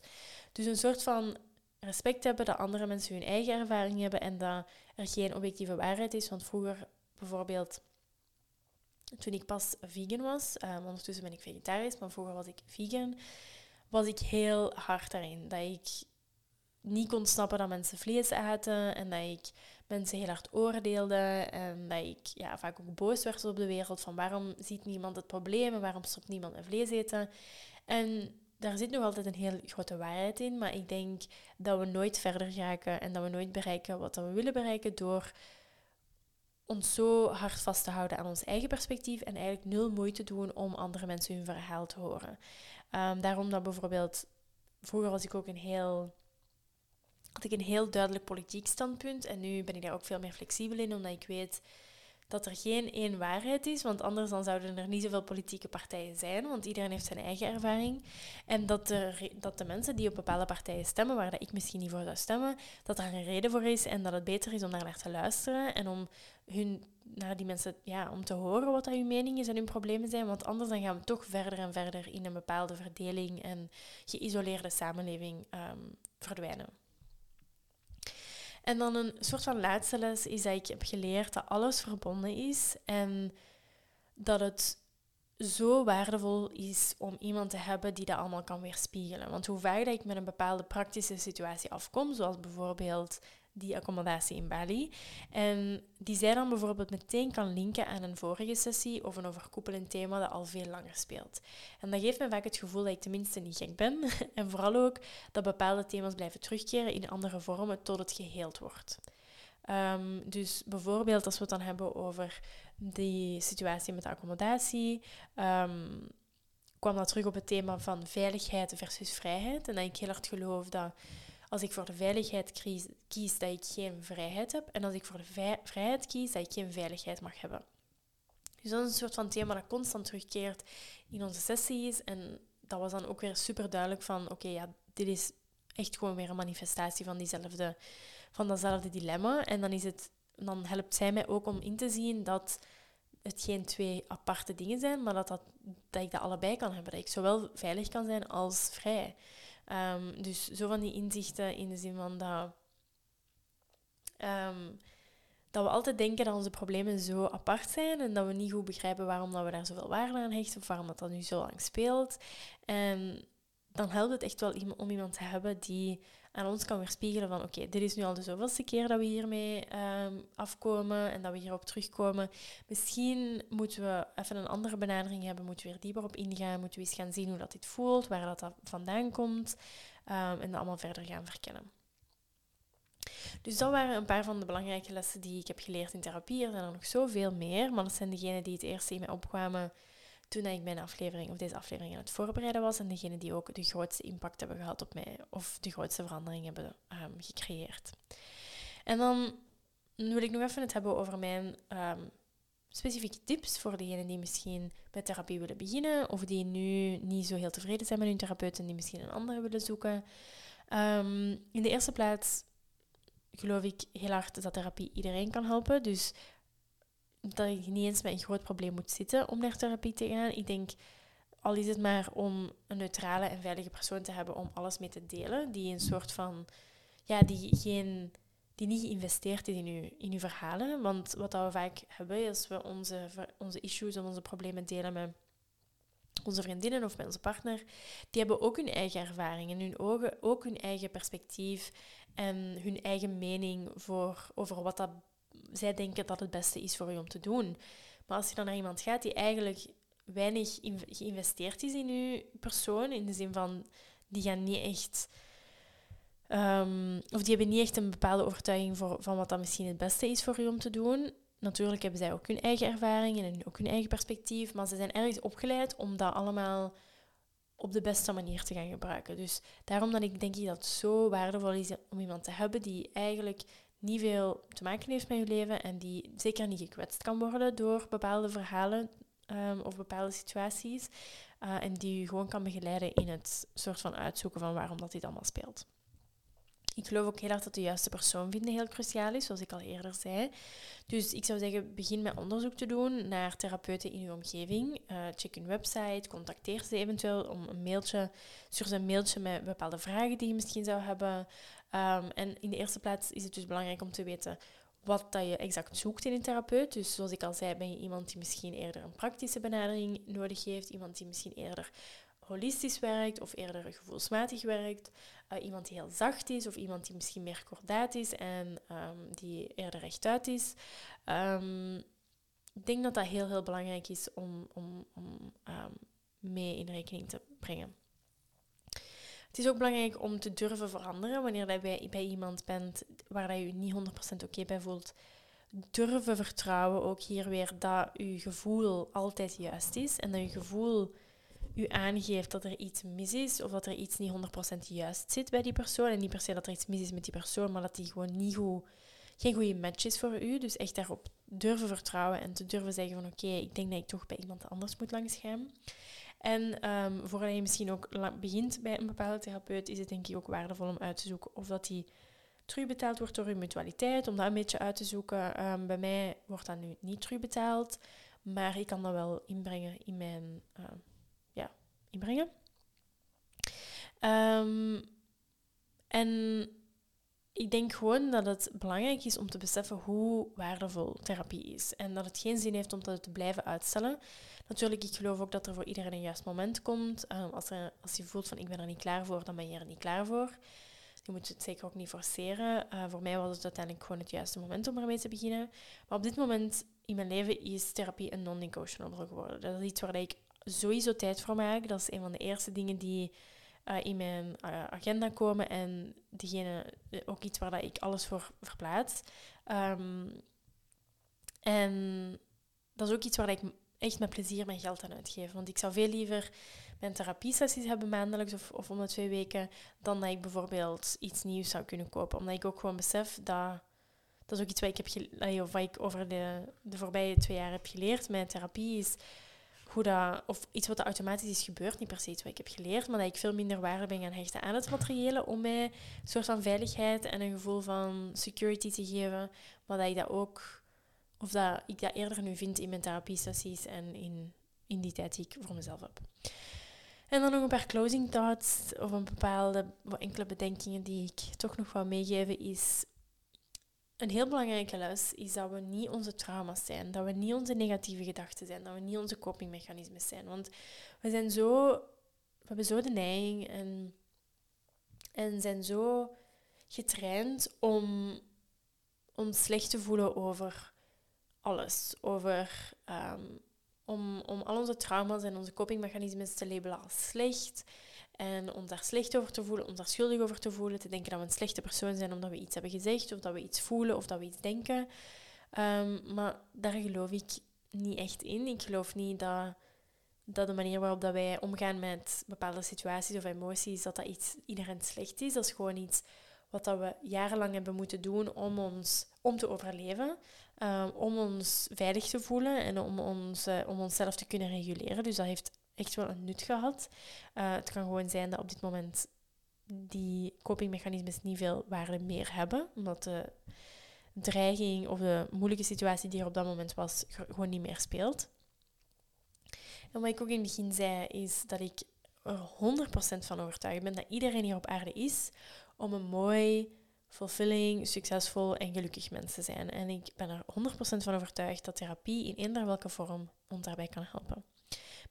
Dus een soort van respect hebben dat andere mensen hun eigen ervaring hebben en dat er geen objectieve waarheid is. Want vroeger bijvoorbeeld toen ik pas vegan was, um, ondertussen ben ik vegetarisch, maar vroeger was ik vegan, was ik heel hard daarin. Dat ik niet kon snappen dat mensen vlees aten en dat ik mensen heel hard oordeelde en dat ik ja, vaak ook boos werd op de wereld van waarom ziet niemand het probleem en waarom stopt niemand met vlees eten. En daar zit nog altijd een heel grote waarheid in, maar ik denk dat we nooit verder raken en dat we nooit bereiken wat we willen bereiken door ons zo hard vast te houden aan ons eigen perspectief en eigenlijk nul moeite doen om andere mensen hun verhaal te horen. Um, daarom dat bijvoorbeeld, vroeger was ik ook een heel, had ik een heel duidelijk politiek standpunt en nu ben ik daar ook veel meer flexibel in, omdat ik weet dat er geen één waarheid is, want anders dan zouden er niet zoveel politieke partijen zijn, want iedereen heeft zijn eigen ervaring. En dat, er, dat de mensen die op bepaalde partijen stemmen, waar dat ik misschien niet voor zou stemmen, dat daar een reden voor is en dat het beter is om daar naar te luisteren en om hun, naar die mensen, ja, om te horen wat dat hun mening is en hun problemen zijn, want anders dan gaan we toch verder en verder in een bepaalde verdeling en geïsoleerde samenleving um, verdwijnen. En dan een soort van laatste les is dat ik heb geleerd dat alles verbonden is en dat het zo waardevol is om iemand te hebben die dat allemaal kan weerspiegelen. Want hoe vaak dat ik met een bepaalde praktische situatie afkom, zoals bijvoorbeeld die accommodatie in Bali. En die zij dan bijvoorbeeld meteen kan linken aan een vorige sessie of een overkoepelend thema dat al veel langer speelt. En dat geeft me vaak het gevoel dat ik tenminste niet gek ben. en vooral ook dat bepaalde thema's blijven terugkeren in andere vormen tot het geheeld wordt. Um, dus bijvoorbeeld als we het dan hebben over die situatie met de accommodatie, um, kwam dat terug op het thema van veiligheid versus vrijheid. En dat ik heel hard geloof dat als ik voor de veiligheid kies, kies, dat ik geen vrijheid heb. En als ik voor de vrijheid kies, dat ik geen veiligheid mag hebben. Dus dat is een soort van thema dat constant terugkeert in onze sessies. En dat was dan ook weer super duidelijk van, oké, ja, dit is echt gewoon weer een manifestatie van, diezelfde, van datzelfde dilemma. En dan, is het, dan helpt zij mij ook om in te zien dat het geen twee aparte dingen zijn, maar dat, dat, dat ik dat allebei kan hebben. Dat ik zowel veilig kan zijn als vrij. Ehm, dus zo van die inzichten in de zin van dat, ehm, dat we altijd denken dat onze problemen zo apart zijn en dat we niet goed begrijpen waarom dat we daar zoveel waarde aan hechten of waarom dat, dat nu zo lang speelt. En dan helpt het echt wel om iemand te hebben die aan ons kan weerspiegelen van oké, dit is nu al de zoveelste keer dat we hiermee um, afkomen en dat we hierop terugkomen. Misschien moeten we even een andere benadering hebben, moeten we er dieper op ingaan, moeten we eens gaan zien hoe dat dit voelt, waar dat, vandaan komt um, en dat allemaal verder gaan verkennen. Dus dat waren een paar van de belangrijke lessen die ik heb geleerd in therapie. Er zijn er nog zoveel meer, maar dat zijn degenen die het eerst in mij opkwamen toen ik mijn aflevering of deze aflevering aan het voorbereiden was. En degene die ook de grootste impact hebben gehad op mij of de grootste verandering hebben um, gecreëerd. En dan wil ik nog even het hebben over mijn um, specifieke tips voor degenen die misschien met therapie willen beginnen of die nu niet zo heel tevreden zijn met hun therapeut en die misschien een andere willen zoeken. Um, in de eerste plaats geloof ik heel hard dat therapie iedereen kan helpen. Dus dat je niet eens met een groot probleem moet zitten om naar therapie te gaan. Ik denk, al is het maar om een neutrale en veilige persoon te hebben om alles mee te delen, die een soort van, ja, die geen, die niet geïnvesteerd is in uw, in uw verhalen. Want wat we vaak hebben, als we onze, onze issues of onze problemen delen met onze vriendinnen of met onze partner, die hebben ook hun eigen ervaring en hun ogen, ook hun eigen perspectief en hun eigen mening voor, over wat dat zij denken dat het beste is voor u om te doen. Maar als je dan naar iemand gaat die eigenlijk weinig geïnvesteerd is in uw persoon, in de zin van die gaan niet echt. Um, of die hebben niet echt een bepaalde overtuiging voor, van wat dat misschien het beste is voor u om te doen. Natuurlijk hebben zij ook hun eigen ervaringen en ook hun eigen perspectief, maar ze zijn ergens opgeleid om dat allemaal op de beste manier te gaan gebruiken. Dus daarom dat ik denk dat het zo waardevol is om iemand te hebben die eigenlijk niet veel te maken heeft met je leven en die zeker niet gekwetst kan worden door bepaalde verhalen um, of bepaalde situaties. Uh, en die je gewoon kan begeleiden in het soort van uitzoeken van waarom dat dit allemaal speelt. Ik geloof ook heel erg dat de juiste persoon vinden heel cruciaal is, zoals ik al eerder zei. Dus ik zou zeggen, begin met onderzoek te doen naar therapeuten in uw omgeving. Uh, check hun website, contacteer ze eventueel om een mailtje, stuur ze een mailtje met bepaalde vragen die je misschien zou hebben. Um, en in de eerste plaats is het dus belangrijk om te weten wat dat je exact zoekt in een therapeut. Dus zoals ik al zei, ben je iemand die misschien eerder een praktische benadering nodig heeft, iemand die misschien eerder holistisch werkt of eerder gevoelsmatig werkt, uh, iemand die heel zacht is of iemand die misschien meer kordaat is en um, die eerder rechtuit is. Um, ik denk dat dat heel, heel belangrijk is om, om, om mee in rekening te brengen. Het is ook belangrijk om te durven veranderen wanneer je bij, bij iemand bent waar je je niet 100% oké bij voelt. Durven vertrouwen ook hier weer dat je gevoel altijd juist is en dat je gevoel u aangeeft dat er iets mis is of dat er iets niet 100% juist zit bij die persoon. En niet per se dat er iets mis is met die persoon, maar dat die gewoon niet goed, geen goede match is voor u. Dus echt daarop durven vertrouwen en te durven zeggen van oké, ik denk dat ik toch bij iemand anders moet langsgaan. En um, voordat je misschien ook begint bij een bepaalde therapeut, is het denk ik ook waardevol om uit te zoeken of dat die terugbetaald wordt door uw mutualiteit, om dat een beetje uit te zoeken. Ehm, bij mij wordt dat nu niet terugbetaald, maar ik kan dat wel inbrengen in mijn, uh, ja, inbrengen. En ik denk gewoon dat het belangrijk is om te beseffen hoe waardevol therapie is. En dat het geen zin heeft om dat te blijven uitstellen. Natuurlijk, ik geloof ook dat er voor iedereen een juist moment komt. Um, als, als je voelt van ik ben er niet klaar voor, dan ben je er niet klaar voor. Je moet het zeker ook niet forceren. Uh, voor mij was het uiteindelijk gewoon het juiste moment om ermee te beginnen. Maar op dit moment in mijn leven is therapie een non-negotiable geworden. Dat is iets waar ik sowieso tijd voor maak. Dat is een van de eerste dingen die uh, in mijn uh, agenda komen en diegene, ook iets waar dat ik alles voor verplaats. Um, en dat is ook iets waar ik echt met plezier mijn geld aan uitgeven. Want ik zou veel liever mijn therapiesessies hebben maandelijks of, of om de twee weken, dan dat ik bijvoorbeeld iets nieuws zou kunnen kopen. Omdat ik ook gewoon besef dat... Dat is ook iets wat ik, heb of wat ik over de, de voorbije twee jaar heb geleerd. Mijn therapie is hoe dat, of iets wat automatisch is gebeurd, niet per se iets wat ik heb geleerd, maar dat ik veel minder waarde ben gaan hechten aan het materiële om mij een soort van veiligheid en een gevoel van security te geven, maar dat ik dat ook, of dat ik dat eerder nu vind in mijn therapiesessies en in, in die tijd die ik voor mezelf heb. En dan nog een paar closing thoughts of een bepaalde enkele bedenkingen die ik toch nog wil meegeven is een heel belangrijke les is dat we niet onze trauma's zijn, dat we niet onze negatieve gedachten zijn, dat we niet onze copingmechanismes zijn. Want we zijn zo, we hebben zo de neiging en, en zijn zo getraind om ons slecht te voelen over alles. Over, um, om, om al onze trauma's en onze copingmechanismes te labelen als slecht. En om daar slecht over te voelen, om daar schuldig over te voelen, te denken dat we een slechte persoon zijn omdat we iets hebben gezegd, of dat we iets voelen, of dat we iets denken. Ehm, maar daar geloof ik niet echt in. Ik geloof niet dat, dat de manier waarop dat wij omgaan met bepaalde situaties of emoties, dat dat iets iedereen slecht is. Dat is gewoon iets wat dat we jarenlang hebben moeten doen om, ons, om te overleven. Um, om ons veilig te voelen en om, ons, uh, om onszelf te kunnen reguleren. Dus dat heeft echt wel een nut gehad. Uh, het kan gewoon zijn dat op dit moment die copingmechanismes niet veel waarde meer hebben, omdat de dreiging of de moeilijke situatie die er op dat moment was, gewoon niet meer speelt. En wat ik ook in het begin zei, is dat ik er 100% van overtuigd ben dat iedereen hier op aarde is om een mooi, fulfilling, succesvol en gelukkig mens te zijn. En ik ben er 100% van overtuigd dat therapie in eender welke vorm ons daarbij kan helpen.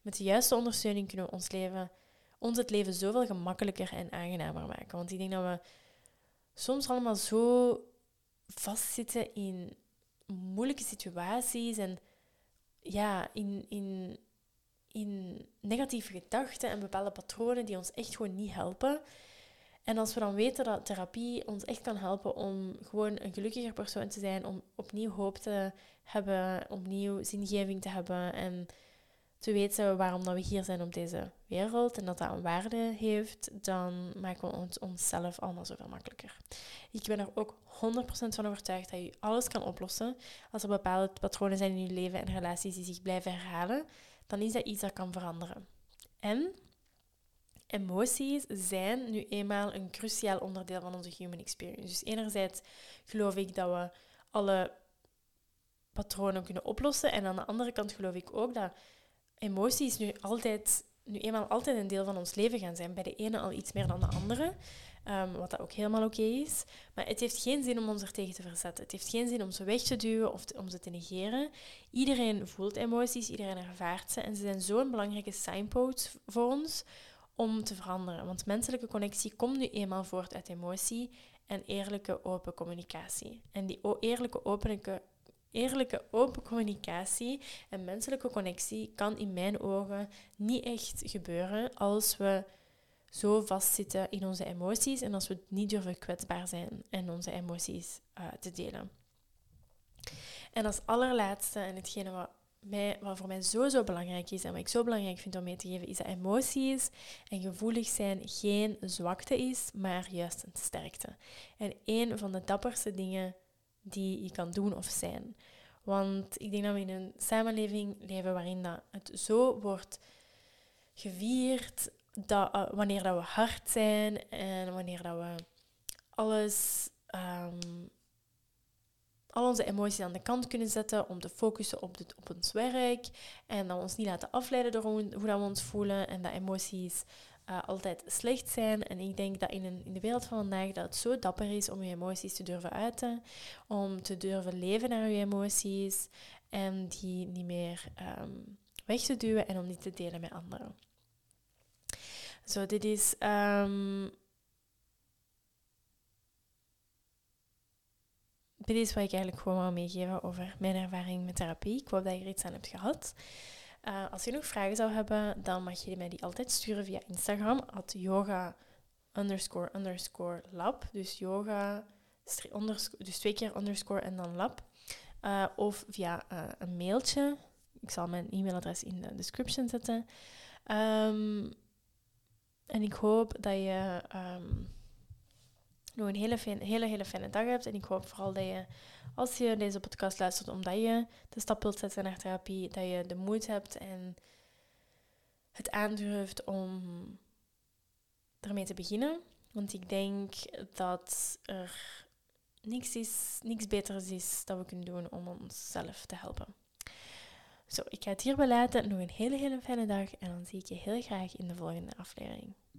Met de juiste ondersteuning kunnen we ons, leven, ons het leven zoveel gemakkelijker en aangenamer maken. Want ik denk dat we soms allemaal zo vastzitten in moeilijke situaties en ja, in, in, in negatieve gedachten en bepaalde patronen die ons echt gewoon niet helpen. En als we dan weten dat therapie ons echt kan helpen om gewoon een gelukkiger persoon te zijn, om opnieuw hoop te hebben, opnieuw zingeving te hebben en te weten waarom dat we hier zijn op deze wereld en dat dat een waarde heeft, dan maken we ons onszelf allemaal zoveel makkelijker. Ik ben er ook 100% van overtuigd dat je alles kan oplossen. Als er bepaalde patronen zijn in je leven en relaties die zich blijven herhalen, dan is dat iets dat kan veranderen. En emoties zijn nu eenmaal een cruciaal onderdeel van onze human experience. Dus enerzijds geloof ik dat we alle patronen kunnen oplossen. En aan de andere kant geloof ik ook dat emoties nu, altijd, nu eenmaal altijd een deel van ons leven gaan zijn. Bij de ene al iets meer dan de andere. Um, wat dat ook helemaal oké is. Maar het heeft geen zin om ons er tegen te verzetten. Het heeft geen zin om ze weg te duwen of om ze te negeren. Iedereen voelt emoties, iedereen ervaart ze. En ze zijn zo'n belangrijke signposts voor ons om te veranderen. Want menselijke connectie komt nu eenmaal voort uit emotie en eerlijke open communicatie. En die eerlijke open eerlijke open communicatie en menselijke connectie kan in mijn ogen niet echt gebeuren als we zo vastzitten in onze emoties en als we niet durven kwetsbaar zijn en onze emoties uh, te delen. En als allerlaatste, en hetgene wat, mij, wat voor mij zo, zo belangrijk is en wat ik zo belangrijk vind om mee te geven, is dat emoties en gevoelig zijn geen zwakte is, maar juist een sterkte. En een van de dapperste dingen die je kan doen of zijn. Want ik denk dat we in een samenleving leven waarin dat het zo wordt gevierd dat uh, wanneer dat we hard zijn en wanneer dat we alles, um, al onze emoties aan de kant kunnen zetten om te focussen op, op ons werk en dat we ons niet laten afleiden door hoe, hoe dat we ons voelen en dat emoties uh, altijd slecht zijn. En ik denk dat in, in de wereld van vandaag dat het zo dapper is om je emoties te durven uiten, om te durven leven naar je emoties en die niet meer um, weg te duwen en om die te delen met anderen. Zo, dit is. Um, dit is wat ik eigenlijk gewoon wil meegeven over mijn ervaring met therapie. Ik hoop dat je er iets aan hebt gehad. Uh, als je nog vragen zou hebben, dan mag je mij die altijd sturen via Instagram. At yoga underscore underscore lab. Dus yoga, dus twee keer underscore en dan lab. Uh, of via uh, een mailtje. Ik zal mijn e-mailadres in de description zetten. Um, en ik hoop dat je um, nog een hele, hele, hele fijne dag hebt. En ik hoop vooral dat je als je deze podcast luistert omdat je de stap wilt zetten naar therapie, dat je de moed hebt en het aandurft om ermee te beginnen. Want ik denk dat er niks, is, niks beters is dat we kunnen doen om onszelf te helpen. Zo, ik ga het hierbij laten. Nog een hele, hele fijne dag en dan zie ik je heel graag in de volgende aflevering.